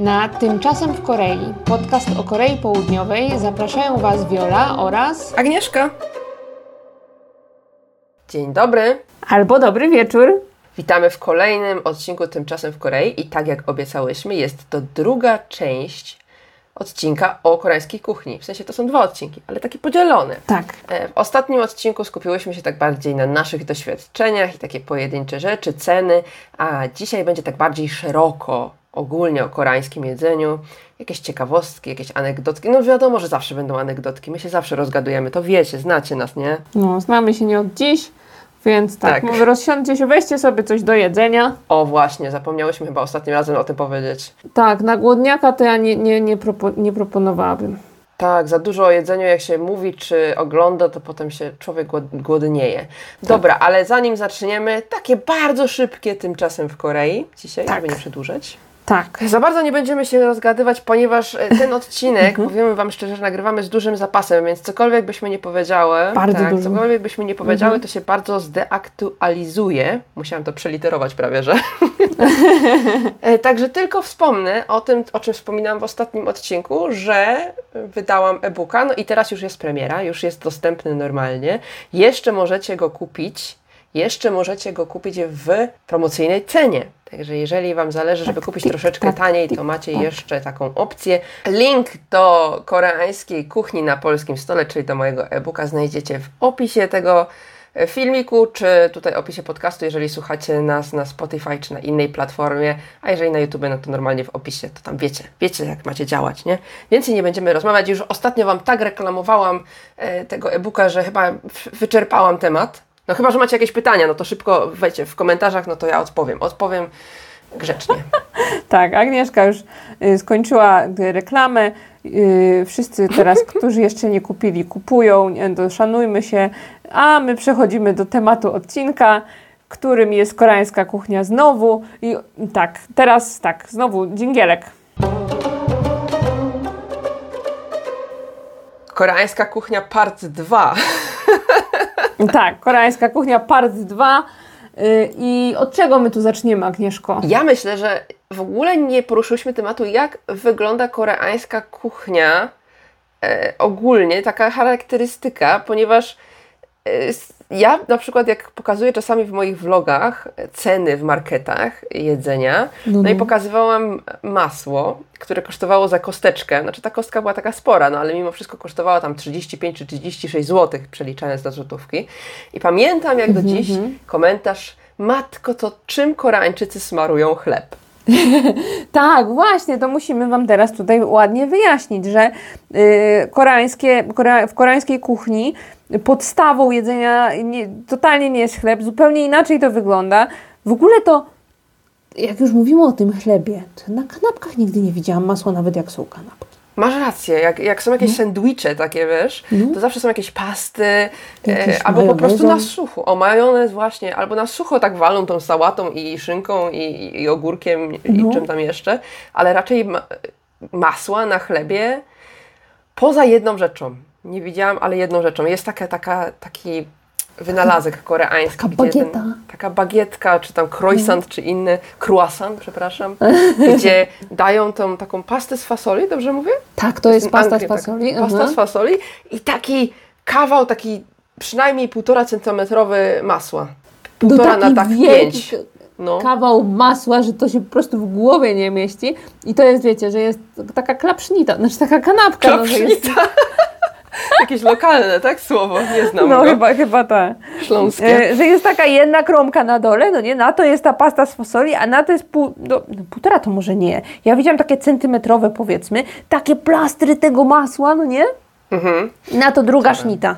Na Tymczasem w Korei, podcast o Korei Południowej, zapraszają Was Viola oraz Agnieszka. Dzień dobry. albo dobry wieczór. Witamy w kolejnym odcinku Tymczasem w Korei i tak jak obiecałyśmy, jest to druga część odcinka o koreańskiej kuchni. W sensie to są dwa odcinki, ale takie podzielone. Tak. E, W ostatnim odcinku skupiłyśmy się tak bardziej na naszych doświadczeniach i takie pojedyncze rzeczy, ceny, a dzisiaj będzie tak bardziej szeroko, ogólnie o koreańskim jedzeniu, jakieś ciekawostki, jakieś anegdotki. No wiadomo, że zawsze będą anegdotki, my się zawsze rozgadujemy, to wiecie, znacie nas, nie? No, znamy się nie od dziś, więc tak, Tak. rozsiądźcie się, weźcie sobie coś do jedzenia. O właśnie, zapomniałyśmy chyba ostatnim razem o tym powiedzieć. Tak, na głodniaka to ja nie, nie, nie, propo, nie proponowałabym. Tak, za dużo o jedzeniu jak się mówi czy ogląda, to potem się człowiek głod- głodnieje. Dobra, ale zanim zaczniemy, takie bardzo szybkie tymczasem w Korei dzisiaj, Tak. żeby nie przedłużać. Tak. Za bardzo nie będziemy się rozgadywać, ponieważ e, ten odcinek, powiemy Wam szczerze, nagrywamy z dużym zapasem, więc cokolwiek byśmy nie powiedziały, Bardzo tak, cokolwiek byśmy nie powiedziały, to się bardzo zdeaktualizuje. Musiałam to przeliterować prawie, że. E, Także tylko wspomnę o tym, o czym wspominałam w ostatnim odcinku, że wydałam e-booka, no i teraz już jest premiera, już jest dostępny normalnie. Jeszcze możecie go kupić, jeszcze możecie go kupić w promocyjnej cenie. Także jeżeli Wam zależy, żeby kupić tik, troszeczkę tak, taniej, to macie tak. jeszcze taką opcję. Link do koreańskiej kuchni na polskim stole, czyli do mojego e-booka znajdziecie w opisie tego filmiku, czy tutaj opisie podcastu, jeżeli słuchacie nas na Spotify, czy na innej platformie, a jeżeli na YouTube, no to normalnie w opisie, to tam wiecie, wiecie jak macie działać, nie? Więcej nie będziemy rozmawiać, już ostatnio Wam tak reklamowałam e, tego e-booka, że chyba wyczerpałam temat. No chyba, że macie jakieś pytania, no to szybko wejdźcie w komentarzach, no to ja odpowiem. Odpowiem grzecznie. Tak, Agnieszka już y, skończyła y, reklamę. Y, wszyscy teraz, którzy jeszcze nie kupili, kupują. To szanujmy się. A my przechodzimy do tematu odcinka, którym jest koreańska kuchnia znowu. I tak, teraz tak, znowu dzingielek. Koreańska kuchnia part 2. Tak, koreańska kuchnia part 2. Y, I od czego my tu zaczniemy, Agnieszko? Ja myślę, że w ogóle nie poruszyliśmy tematu, jak wygląda koreańska kuchnia e, ogólnie, taka charakterystyka, ponieważ e, ja na przykład jak pokazuję czasami w moich vlogach e, ceny w marketach jedzenia, no, i pokazywałam masło, które kosztowało za kosteczkę, znaczy ta kostka była taka spora, no ale mimo wszystko kosztowała tam 35 czy 36 zł przeliczane do złotówki. I pamiętam jak do dziś komentarz, matko, to czym Koreańczycy smarują chleb? Tak, właśnie, to musimy Wam teraz tutaj ładnie wyjaśnić, że y, koreańskie, korea, w koreańskiej kuchni podstawą jedzenia nie, totalnie nie jest chleb, zupełnie inaczej to wygląda. W ogóle to, jak już mówimy o tym chlebie, to na kanapkach nigdy nie widziałam masła, nawet jak są kanapki. Masz rację, jak, jak są No. jakieś sandwiche takie, wiesz, to zawsze są jakieś pasty, Jakieś e, albo po prostu na sucho. O, majonez właśnie, albo na sucho tak walą tą sałatą i szynką i, i ogórkiem i No. czym tam jeszcze, ale raczej ma, masła na chlebie poza jedną rzeczą. Nie widziałam, ale jedną rzeczą. Jest taka, taka, taki wynalazek koreański. taka bagieta. No. taka bagietka, czy tam croissant, czy inny, croissant, przepraszam, gdzie dają tą taką pastę z fasoli, dobrze mówię? Tak, to jest Ten pasta z tak. fasoli. Pasta aha. z fasoli i taki kawał, taki przynajmniej półtora centymetrowy masła. Półtora na taki tak pięć. No. kawał masła, że to się po prostu w głowie nie mieści. I to jest, wiecie, że jest taka klapsznita, znaczy taka kanapka. No, że jest, Klapsznita. Jakieś lokalne, tak? Słowo, nie znam no go. chyba, chyba tak. Śląskie. E, że jest taka jedna kromka na dole, no nie, na to jest ta pasta z fasoli, a na to jest pół, no, no, półtora to może nie. Ja widziałam takie centymetrowe powiedzmy, takie plastry tego masła, no nie? Mhm. I na to druga sznita.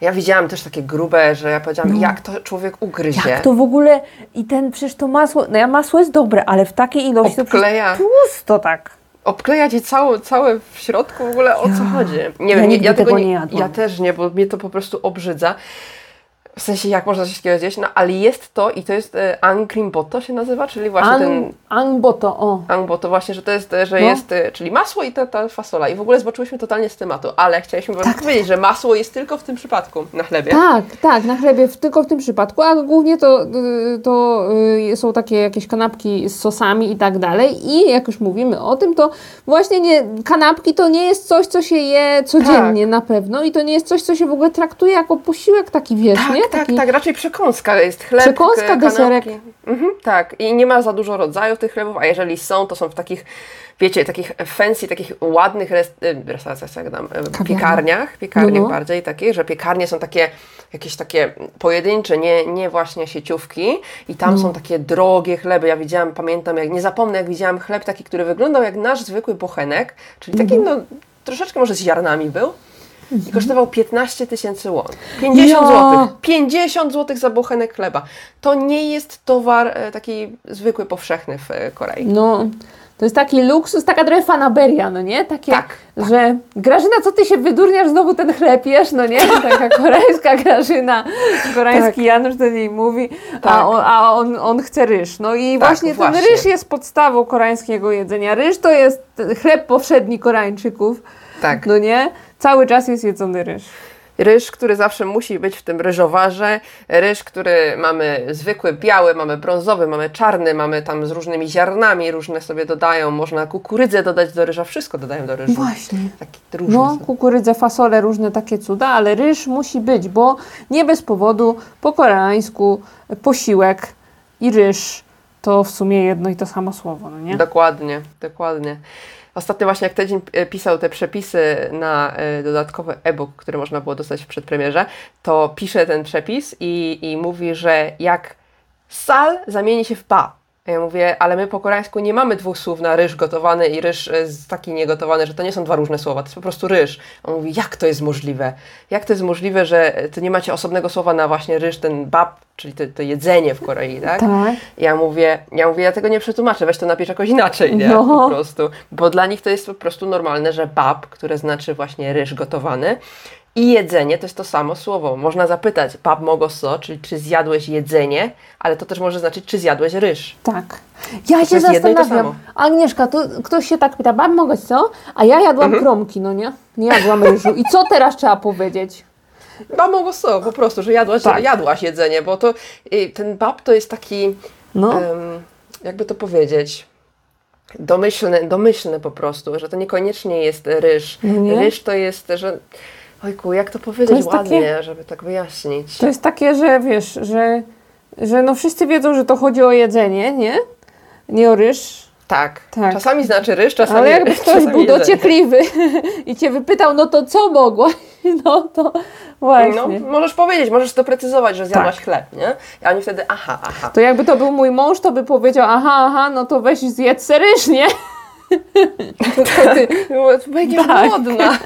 Ja widziałam też takie grube, że ja powiedziałam, jak to człowiek ugryzie. No. Jak to w ogóle, i ten, przecież to masło, no ja masło jest dobre, ale w takiej ilości Obkleja. to tłusto tak. Obkleja ci całe, całe w środku w ogóle o co chodzi. Nie Ja wiem, nie, ja tego nie, nie. Ja też nie, bo mnie to po prostu obrzydza. W sensie, jak można coś takiego zjeść? No, ale jest to i to jest e, angrimbotto się nazywa, czyli właśnie Ang, ten... angboto, o. Angboto właśnie, że to jest, e, że No. jest, e, czyli masło i ta, ta fasola. I w ogóle zboczyłyśmy totalnie z tematu, ale chcieliśmy wam powiedzieć, że masło jest tylko w tym przypadku na chlebie. Tak, tak, na chlebie w, tylko w tym przypadku, a głównie to, y, to y, są takie jakieś kanapki z sosami i tak dalej. I jak już mówimy o tym, to właśnie nie, kanapki to nie jest coś, co się je codziennie Tak. na pewno i to nie jest coś, co się w ogóle traktuje jako posiłek taki, wiesz, Tak, tak, Taki, tak, raczej przekąska jest chleb, Przekąska, kanapki. deserek. Mhm, tak, i nie ma za dużo rodzajów tych chlebów, a jeżeli są, to są w takich, wiecie, takich fancy, takich ładnych rest, y, restauracjach, jak dam, y, piekarniach, piekarniach No, no. bardziej takich, że piekarnie są takie jakieś takie pojedyncze, nie, nie właśnie sieciówki i tam No. są takie drogie chleby. Ja widziałam, pamiętam, jak nie zapomnę, jak widziałam chleb taki, który wyglądał jak nasz zwykły bochenek, czyli taki, Mhm. no, troszeczkę może z ziarnami był. I kosztował 15 tysięcy won. 50 Ja. zł. 50 zł za bochenek chleba. To nie jest towar e, taki zwykły, powszechny w e, Korei. No, to jest taki luksus, taka trochę fanaberia, no nie? Takie, Tak, że Grażyna, co ty się wydurniasz, znowu ten chleb jesz, no nie? Taka koreańska Grażyna, koreański Janusz do niej mówi, Tak. a, on, a on, on chce ryż. No i Tak, właśnie, właśnie. ten ryż jest podstawą koreańskiego jedzenia. Ryż to jest chleb powszedni Koreańczyków, Tak. no nie? Cały czas jest jedzony ryż. Ryż, który zawsze musi być w tym ryżowarze. Ryż, który mamy zwykły, biały, mamy brązowy, mamy czarny, mamy tam z różnymi ziarnami, różne sobie dodają. Można kukurydzę dodać do ryża, wszystko dodają do ryżu. Właśnie. Taki różny. No, kukurydzę, fasole, różne takie cuda, ale ryż musi być, bo nie bez powodu po koreańsku posiłek i ryż to w sumie jedno i to samo słowo, no nie? Dokładnie, dokładnie. Ostatnio właśnie jak tydzień pisał te przepisy na e, dodatkowy e-book, który można było dostać w przedpremierze, to pisze ten przepis i, i mówi, że jak sal zamieni się w pa. A Ja mówię, ale my po koreańsku nie mamy dwóch słów na ryż gotowany i ryż e, z- taki niegotowany, że to nie są dwa różne słowa, to jest po prostu ryż. On mówi, jak to jest możliwe? Jak to jest możliwe, że e, to nie macie osobnego słowa na właśnie ryż, ten bab, czyli to, to jedzenie w Korei, tak? Tak. Ja mówię, ja mówię, ja tego nie przetłumaczę, weź to napisz jakoś inaczej, nie? No. Po prostu. Bo dla nich to jest po prostu normalne, że bab, które znaczy właśnie ryż gotowany, i jedzenie to jest to samo słowo. Można zapytać, bab mogo so, czyli czy zjadłeś jedzenie, ale to też może znaczyć, czy zjadłeś ryż. Tak. Ja To się zastanawiam. Agnieszka, to ktoś się tak pyta, bab mogę co? A ja jadłam Mhm. kromki, no nie? Nie jadłam ryżu. I co teraz trzeba powiedzieć? Bab mogo so, po prostu, że jadłaś, Tak. jadłaś jedzenie, bo to y, ten bab to jest taki, No, em, jakby to powiedzieć, domyślny, domyślny po prostu, że to niekoniecznie jest ryż. No nie? Ryż to jest, że... Ojku, jak to powiedzieć jest ładnie, takie- żeby tak wyjaśnić? to jest takie, że wiesz, że, że no wszyscy wiedzą, że to chodzi o jedzenie, nie? Nie o ryż. Tak. Tak. Czasami znaczy ryż, czasami Ale jakby ktoś był jedzenie. dociekliwy i cię wypytał, no to co mogłaś? No to No, właśnie. możesz powiedzieć, możesz doprecyzować, że zjadłaś Tak. chleb, nie? I oni wtedy, aha, aha. To jakby to był mój mąż, to by powiedział, aha, aha, no to weź zjedz ryż, nie? to ty. Będziesz Tak. głodna.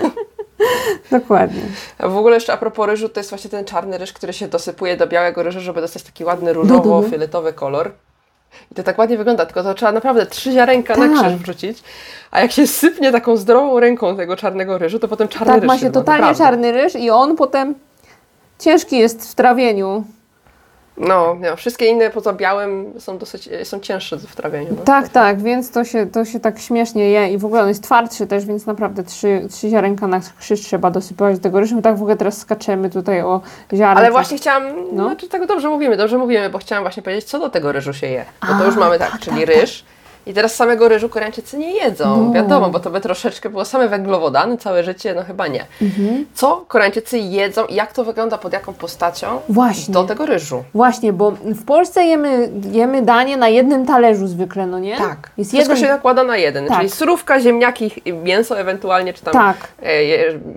Dokładnie. A w ogóle jeszcze a propos ryżu, to jest właśnie ten czarny ryż, który się dosypuje do białego ryżu, żeby dostać taki ładny różowo-fioletowy kolor. I to tak ładnie wygląda, tylko to trzeba naprawdę trzy ziarenka na Tak. krzyż wrzucić. A jak się sypnie taką zdrową ręką tego czarnego ryżu, to potem czarny Tak, ryż ma się totalnie naprawdę. czarny ryż i on potem ciężki jest w trawieniu. No, no, wszystkie inne poza białym są dosyć, są cięższe w trawieniu. No. Tak, tak, więc to się, to się tak śmiesznie je i w ogóle on jest twardszy też, więc naprawdę trzy, trzy ziarenka na krzyż trzeba dosypywać do tego ryżu. My tak w ogóle teraz skaczemy tutaj o ziarnko. Ale właśnie chciałam, No. znaczy tego dobrze mówimy, dobrze mówimy, bo chciałam właśnie powiedzieć, co do tego ryżu się je. Bo to A, już mamy tak, tak, czyli tak, ryż. I teraz samego ryżu Koreańczycy nie jedzą, No. wiadomo, bo to by troszeczkę było same węglowodany, całe życie, no chyba nie. Mhm. Co Koreańczycy jedzą i jak to wygląda pod jaką postacią Właśnie. do tego ryżu? Właśnie, bo w Polsce jemy, jemy danie na jednym talerzu zwykle, no nie? Tak, Jest wszystko jeden... się nakłada na jeden, Tak. czyli surówka, ziemniaki, mięso ewentualnie, czy tam Tak.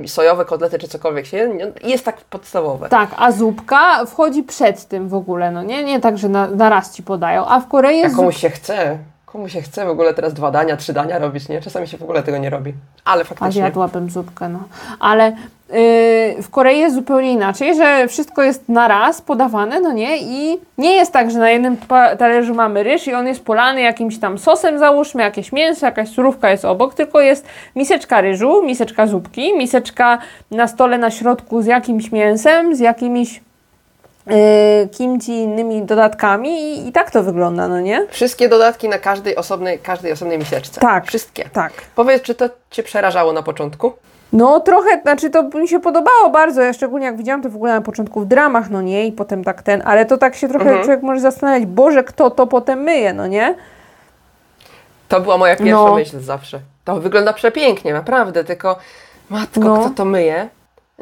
e, sojowe kotlety, czy cokolwiek się je, jest tak podstawowe. Tak, a zupka wchodzi przed tym w ogóle, no nie? Nie tak, że na, na raz ci podają, a w Korei Jak jest komuś się chce, komu się chce w ogóle teraz dwa dania, trzy dania robić, nie? Czasami się w ogóle tego nie robi. Ale A faktycznie. zjadłabym zupkę, no. Ale yy, w Korei jest zupełnie inaczej, że wszystko jest na raz podawane, no nie? I nie jest tak, że na jednym talerzu mamy ryż i on jest polany jakimś tam sosem, załóżmy, jakieś mięso, jakaś surówka jest obok, tylko jest miseczka ryżu, miseczka zupki, miseczka na stole na środku z jakimś mięsem, z jakimiś yy, kimchi i innymi dodatkami i, i tak to wygląda, no nie? Wszystkie dodatki na każdej osobnej, każdej osobnej miseczce. Tak. Wszystkie. Tak. Powiedz, czy to Cię przerażało na początku? No trochę, znaczy to mi się podobało bardzo, ja szczególnie jak widziałam to w ogóle na początku w dramach, no nie, i potem tak ten, ale to tak się trochę Mhm. człowiek może zastanawiać, Boże, kto to potem myje, no nie? To była moja pierwsza No. myśl zawsze. To wygląda przepięknie, naprawdę, tylko matko, No. kto to myje?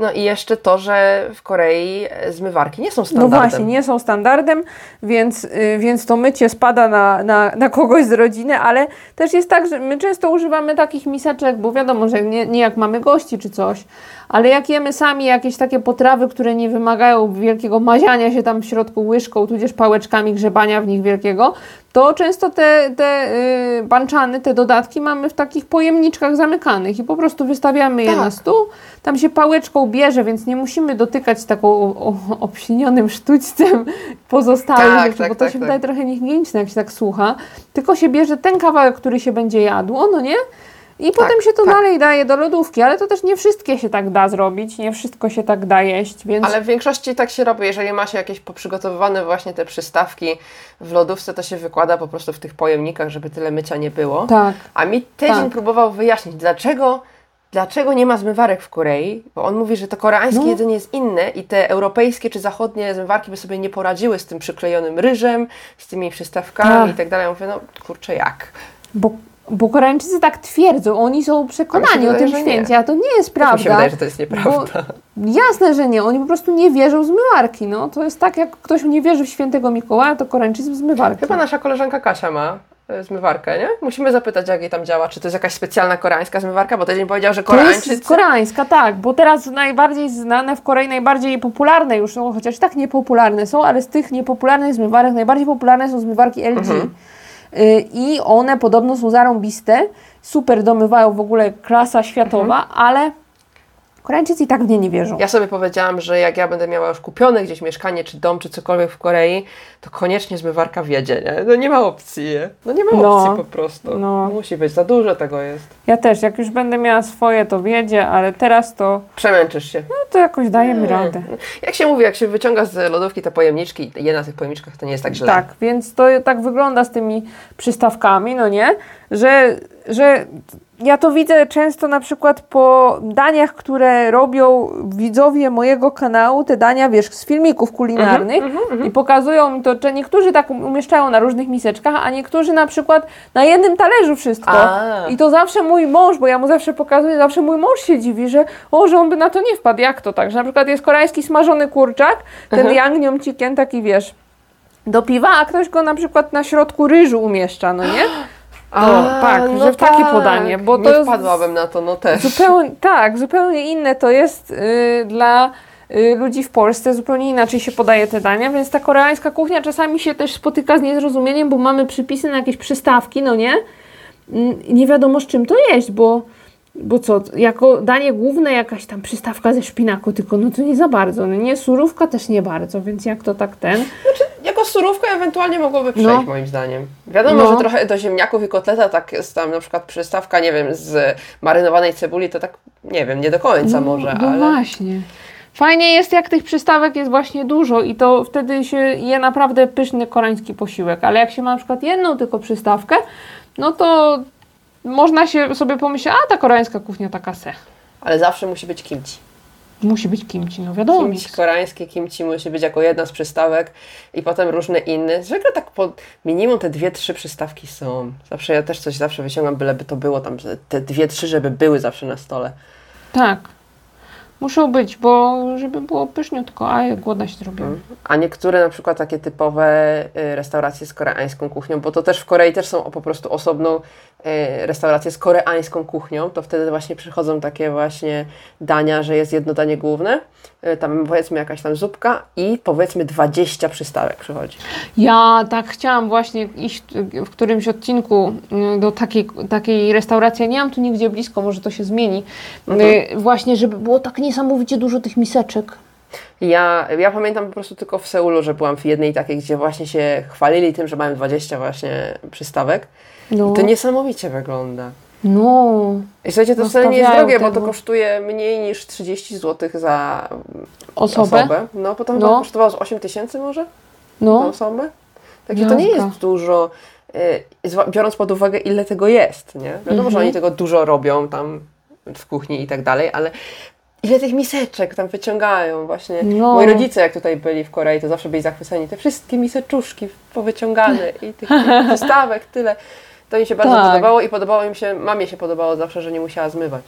No i jeszcze to, że w Korei e, zmywarki nie są No standardem. właśnie, nie są standardem, więc, y, więc to mycie spada na, na, na kogoś z rodziny, ale też jest tak, że my często używamy takich miseczek, bo wiadomo, że nie, nie jak mamy gości czy coś, ale jak jemy sami jakieś takie potrawy, które nie wymagają wielkiego maziania się tam w środku łyżką, tudzież pałeczkami grzebania w nich wielkiego, to często te, te y, banczany, te dodatki mamy w takich pojemniczkach zamykanych i po prostu wystawiamy je Tak. na stół, tam się pałeczką bierze, więc nie musimy dotykać taką o- o- obślinionym sztućcem pozostałych Tak, rzeczy, tak, bo to tak, się tak. wydaje trochę niehigieniczne, jak się tak słucha. Tylko się bierze ten kawałek, który się będzie jadło, no nie? I potem się to tak. dalej daje do lodówki, ale to też nie wszystkie się tak da zrobić, nie wszystko się tak da jeść, więc Ale w większości tak się robi, jeżeli ma się jakieś poprzygotowywane właśnie te przystawki w lodówce, to się wykłada po prostu w tych pojemnikach, żeby tyle mycia nie było. tak. A mi tydzień Tak. próbował wyjaśnić, dlaczego, dlaczego nie ma zmywarek w Korei, bo on mówi, że to koreańskie No. jedzenie jest inne i te europejskie czy zachodnie zmywarki by sobie nie poradziły z tym przyklejonym ryżem, z tymi przystawkami Tak. i tak dalej. Ja mówię, no kurczę, jak? Bo, bo Koreańczycy tak twierdzą, oni są przekonani wydaje, o tym nie. święcie, a to nie jest prawda. Mi się wydaje, że to jest nieprawda. Jasne, że nie. Oni po prostu nie wierzą w zmywarki. No. To jest tak, jak ktoś nie wierzy w świętego Mikołaja, to Koreańczycy w zmywarki. Chyba nasza koleżanka Kasia ma e, zmywarkę, nie? Musimy zapytać, jak jej tam działa. Czy to jest jakaś specjalna koreańska zmywarka? Bo tydzień powiedział, że To jest Koreańczycy... koreańska, tak, bo teraz najbardziej znane w Korei, najbardziej popularne już są, chociaż tak niepopularne są, ale z tych niepopularnych zmywarek najbardziej popularne są zmywarki LG. Mhm. Y, I one podobno są zarąbiste, super domywają w ogóle klasa światowa, Mhm. ale Koreańczycy i tak w nie nie wierzą. Ja sobie powiedziałam, że jak ja będę miała już kupione gdzieś mieszkanie, czy dom, czy cokolwiek w Korei, to koniecznie zmywarka wiedzie, nie? No nie ma opcji, nie? No nie ma No. opcji po prostu. No. Musi być, za dużo tego jest. Ja też, jak już będę miała swoje, to wiedzie, ale teraz to, Przemęczysz się. no to jakoś dajemy radę. Jak się mówi, jak się wyciąga z lodówki te pojemniczki je na tych pojemniczkach, to nie jest tak źle. Tak, więc to tak wygląda z tymi przystawkami, no nie? Że, że ja to widzę często na przykład po daniach, które robią widzowie mojego kanału, te dania, wiesz, z filmików kulinarnych i pokazują mi to, że niektórzy tak umieszczają na różnych miseczkach, a niektórzy na przykład na jednym talerzu wszystko. A. I to zawsze mój mąż, bo ja mu zawsze pokazuję, zawsze mój mąż się dziwi, że o, że on by na to nie wpadł. Jak to tak? Że na przykład jest koreański smażony kurczak, ten Mhm. yangniom chicken taki, wiesz, do piwa, a ktoś go na przykład na środku ryżu umieszcza, no nie? To, tak, że w takie podanie, bo nie to jest- wpadłabym na to, no też. Zupełnie, tak, zupełnie inne to jest y, dla y, ludzi w Polsce, zupełnie inaczej się podaje te dania, więc ta koreańska kuchnia czasami się też spotyka z niezrozumieniem, bo mamy przypisy na jakieś przystawki, no nie? Mm, Nie wiadomo z czym to jeść, bo, bo co, jako danie główne jakaś tam przystawka ze szpinaku, tylko no to nie za bardzo, no nie, surówka też nie bardzo, więc jak to tak ten... Jako surówka ewentualnie mogłoby przejść, No. moim zdaniem. Wiadomo, No. że trochę do ziemniaków i kotleta tak jest tam na przykład przystawka, nie wiem, z marynowanej cebuli, to tak, nie wiem, nie do końca może, no ale... właśnie. Fajnie jest, jak tych przystawek jest właśnie dużo i to wtedy się je naprawdę pyszny koreański posiłek, ale jak się ma na przykład jedną tylko przystawkę, no to można się sobie pomyśleć, a ta koreańska kuchnia taka se. Ale zawsze musi być kimchi. Musi być kimchi, no wiadomo. Kimchi koreańskie, kimchi musi być jako jedna z przystawek i potem różne inne. Zwykle tak po minimum te dwie, trzy przystawki są. Zawsze ja też coś zawsze wyciągam, byleby to było tam, te dwie, trzy, żeby były zawsze na stole. Tak. Muszą być, bo żeby było pyszniutko, a głodna się zrobiłam. A niektóre na przykład takie typowe y, restauracje z koreańską kuchnią, bo to też w Korei też są po prostu osobną restaurację z koreańską kuchnią, to wtedy właśnie przychodzą takie właśnie dania, że jest jedno danie główne, y, tam powiedzmy jakaś tam zupka i powiedzmy 20 przystawek przychodzi. Ja tak chciałam właśnie iść w którymś odcinku y, do takiej, takiej restauracji. Nie mam tu nigdzie blisko, może to się zmieni. Y, Właśnie, żeby było tak niesamowicie dużo tych miseczek. Ja, ja pamiętam po prostu tylko w Seulu, że byłam w jednej takiej, gdzie właśnie się chwalili tym, że mają 20 właśnie przystawek. No. I to niesamowicie wygląda. No, I słuchajcie, to wcale nie jest drogie, bo to kosztuje mniej niż 30 zł za osobę. osobę. No, potem No. kosztowało z 8 tysięcy może? No, osobę. Także to nie jest dużo, y, biorąc pod uwagę, ile tego jest, nie? Wiadomo, Mhm. że oni tego dużo robią tam w kuchni i tak dalej, ale ile tych miseczek tam wyciągają właśnie. No. Moi rodzice, jak tutaj byli w Korei, to zawsze byli zachwyceni. Te wszystkie miseczuszki powyciągane i tych postawek, tyle. To mi się bardzo Tak. podobało i podobało im się, mamie się podobało zawsze, że nie musiała zmywać.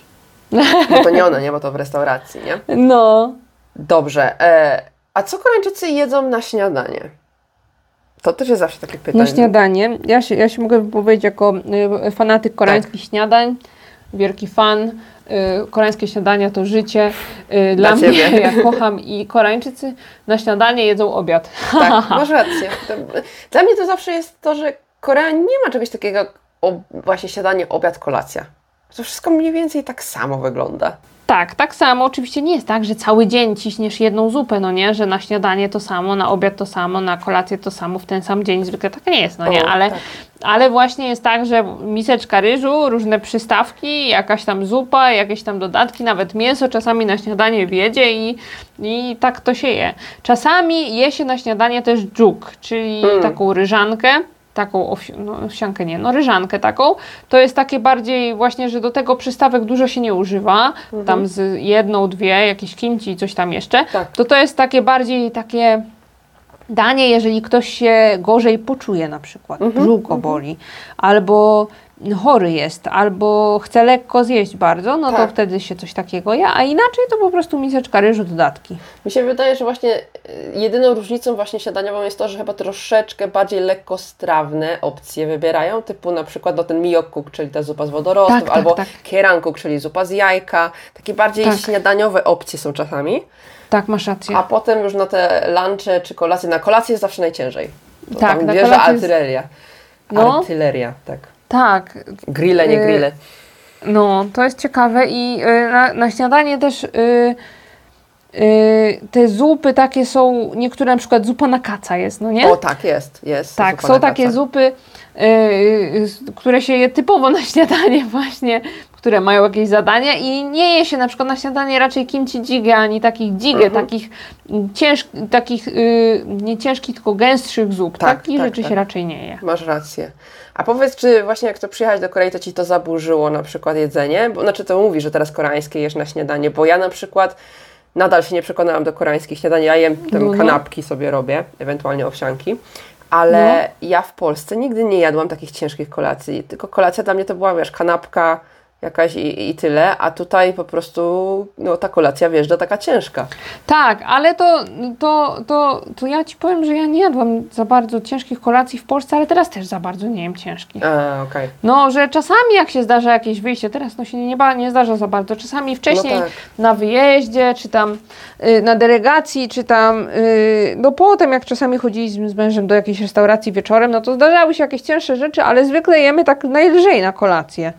Bo to nie ona, nie? Bo to w restauracji, nie? no. Dobrze. E, a co Koreańczycy jedzą na śniadanie? To też jest zawsze takie pytanie. Na śniadanie. Ja się, ja się mogę wypowiedzieć jako y, fanatyk koreańskich śniadań. Wielki fan. Y, koreańskie śniadania to życie. Y, dla Dla mnie, ciebie. ja kocham i Koreańczycy na śniadanie jedzą obiad. Tak, masz rację. Dla mnie to zawsze jest to, że Korea nie ma czegoś takiego jak właśnie śniadanie, obiad, kolacja. To wszystko mniej więcej tak samo wygląda. Tak, tak samo. Oczywiście nie jest tak, że cały dzień ciśniesz jedną zupę, no nie? Że na śniadanie to samo, na obiad to samo, na kolację to samo w ten sam dzień. Zwykle tak nie jest, no nie? Ale, tak. ale właśnie jest tak, że miseczka ryżu, różne przystawki, jakaś tam zupa, jakieś tam dodatki, nawet mięso czasami na śniadanie wiedzie i, i tak to się je. Czasami je się na śniadanie też dżuk, czyli Mm. taką ryżankę. Taką owsi- no, owsiankę nie, no ryżankę taką. To jest takie bardziej właśnie, że do tego przystawek dużo się nie używa. Tam z jedną, dwie, jakieś kimchi i coś tam jeszcze. Tak. To to jest takie bardziej takie danie, jeżeli ktoś się gorzej poczuje na przykład, Mhm, brzuch go boli, albo chory jest, albo chce lekko zjeść bardzo, no to Tak. wtedy się coś takiego je, a inaczej to po prostu miseczka ryżu, dodatki. Mi się wydaje, że właśnie y, jedyną różnicą właśnie śniadaniową jest to, że chyba troszeczkę bardziej lekkostrawne opcje wybierają, typu na przykład no, ten miyokkuk, czyli ta zupa z wodorostów, Tak, tak, albo tak. kieranguk, czyli zupa z jajka. Takie bardziej Tak. śniadaniowe opcje są czasami. Tak, masz rację. A potem już na te lunche czy kolacje, na kolację jest zawsze najciężej. To Tak, tam na kolację jest- artyleria. No. Artyleria, tak. Tak, Grille, nie Y, grille. No, to jest ciekawe i y, na, na śniadanie też y, te zupy takie są, niektóre na przykład zupa na kaca jest, no nie? O tak, jest, jest. tak, są takie kaca. zupy, które się je typowo na śniadanie właśnie, które mają jakieś zadania i nie je się na przykład na śniadanie raczej kimchi jjigae, ani takich jjigae, Mhm. takich ciężkich, takich y, nie ciężkich, tylko gęstszych zup. Tak, Takich tak, rzeczy tak. się raczej nie je. Masz rację. A powiedz, czy właśnie jak to przyjechać do Korei, to ci to zaburzyło na przykład jedzenie? Bo, znaczy to mówi, że teraz koreańskie jesz na śniadanie, bo ja na przykład nadal się nie przekonałam do koreańskich śniadań. Ja jem tam No, no. kanapki sobie robię, ewentualnie owsianki. Ale No. ja w Polsce nigdy nie jadłam takich ciężkich kolacji. Tylko kolacja dla mnie to była, wiesz, kanapka jakaś i, i tyle, a tutaj po prostu no, ta kolacja wjeżdża taka ciężka. Tak, ale to, to, to, to ja Ci powiem, że ja nie jadłam za bardzo ciężkich kolacji w Polsce, ale teraz też za bardzo nie jem ciężkich. A, okej. No, że czasami jak się zdarza jakieś wyjście, teraz no się nie, nie zdarza za bardzo, czasami wcześniej No tak. na wyjeździe, czy tam y, na delegacji, czy tam, y, no potem jak czasami chodziliśmy z mężem do jakiejś restauracji wieczorem, no to zdarzały się jakieś cięższe rzeczy, ale zwykle jemy tak najlżej na kolację.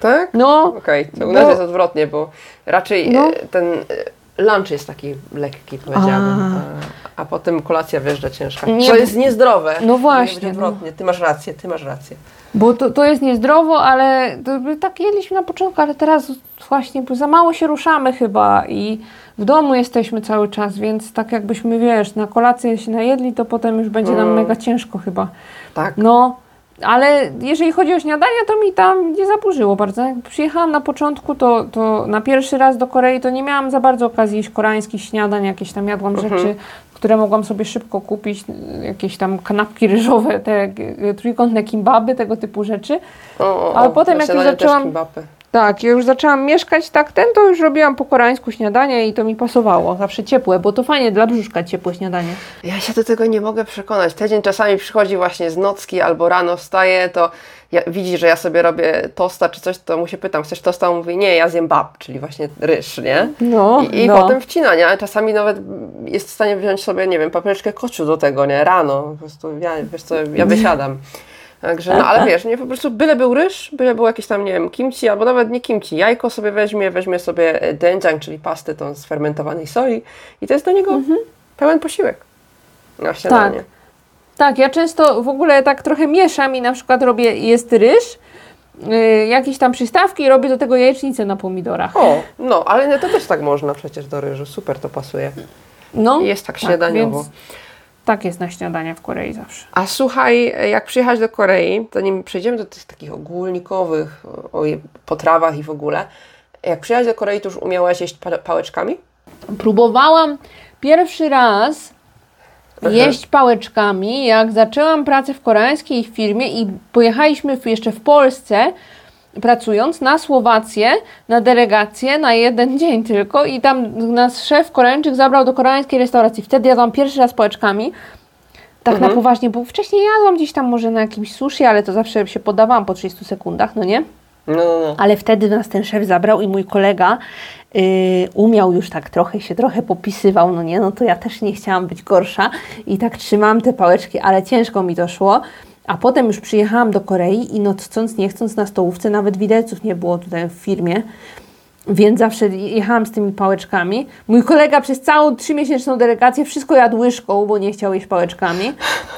Tak? No, Okej, to u Bo- nas jest odwrotnie, bo raczej No. e, ten e, lunch jest taki lekki, powiedziałabym, a, a potem kolacja wjeżdża ciężka. Nie, Co jest niezdrowe. No właśnie, być odwrotnie. Ty masz rację, ty masz rację. Bo to, to jest niezdrowo, ale to, tak jedliśmy na początku, ale teraz właśnie za mało się ruszamy chyba i w domu jesteśmy cały czas, więc tak jakbyśmy, wiesz, na kolację się najedli, to potem już będzie nam Mm. mega ciężko chyba. Tak. No, ale jeżeli chodzi o śniadanie, to mi tam nie zaburzyło bardzo. Jak przyjechałam na początku, to, to na pierwszy raz do Korei, to nie miałam za bardzo okazji jeść koreańskich śniadań, jakieś tam jadłam rzeczy, które mogłam sobie szybko kupić, jakieś tam kanapki ryżowe, te trójkątne kimbaby, tego typu rzeczy. O, o, Ale potem jak już zaczęłam- kimbapy. Tak, ja już zaczęłam mieszkać tak ten, to już robiłam po koreańsku śniadanie i to mi pasowało. Zawsze ciepłe, bo to fajnie dla brzuszka ciepłe śniadanie. Ja się do tego nie mogę przekonać. Tydzień czasami przychodzi właśnie z nocki albo rano wstaje, to ja, widzi, że ja sobie robię tosta czy coś, to mu się pytam, chcesz tosta? On mówi, nie, ja zjem bab, czyli właśnie ryż, nie? No, I, i no. potem wcina, nie? Czasami nawet jest w stanie wziąć sobie, nie wiem, papryczkę kociu do tego, nie? Rano, po prostu ja, wiesz co, ja wysiadam. Także, no ale wiesz, nie, po prostu byle był ryż, byle był jakiś tam, nie wiem, kimchi, albo nawet nie kimchi, jajko sobie weźmie, weźmie sobie e, doenjang, czyli pastę tą z fermentowanej soi i to jest do niego pełen posiłek na śniadanie. Tak. Tak, ja często w ogóle tak trochę mieszam i na przykład robię, jest ryż y, jakieś tam przystawki i robię do tego jajecznicę na pomidorach. O, no, ale to też tak można przecież do ryżu. Super to pasuje. No, Jest tak śniadaniowo. więc tak jest na śniadania w Korei zawsze. A słuchaj, jak przyjechać do Korei, zanim przejdziemy do tych takich ogólnikowych o, potrawach i w ogóle, jak przyjechać do Korei, to już umiałaś jeść pa- pałeczkami? Próbowałam pierwszy raz jeść pałeczkami, jak zaczęłam pracę w koreańskiej firmie i pojechaliśmy jeszcze w Polsce, pracując na Słowację, na delegację, na jeden dzień tylko i tam nas szef Koreańczyk zabrał do koreańskiej restauracji. Wtedy jadłam pierwszy raz pałeczkami. Tak na poważnie, bo wcześniej jadłam gdzieś tam może na jakimś sushi, ale to zawsze się podawałam po 30 sekundach, no nie? No, no, no. Ale wtedy nas ten szef zabrał i mój kolega yy, umiał już tak trochę, się trochę popisywał, no nie, no to ja też nie chciałam być gorsza i tak trzymałam te pałeczki, ale ciężko mi to szło. A potem już przyjechałam do Korei i no chcąc, nie chcąc na stołówce, nawet widelców nie było tutaj w firmie, więc zawsze jechałam z tymi pałeczkami. Mój kolega przez całą trzymiesięczną delegację wszystko jadł łyżką, bo nie chciał jeść pałeczkami.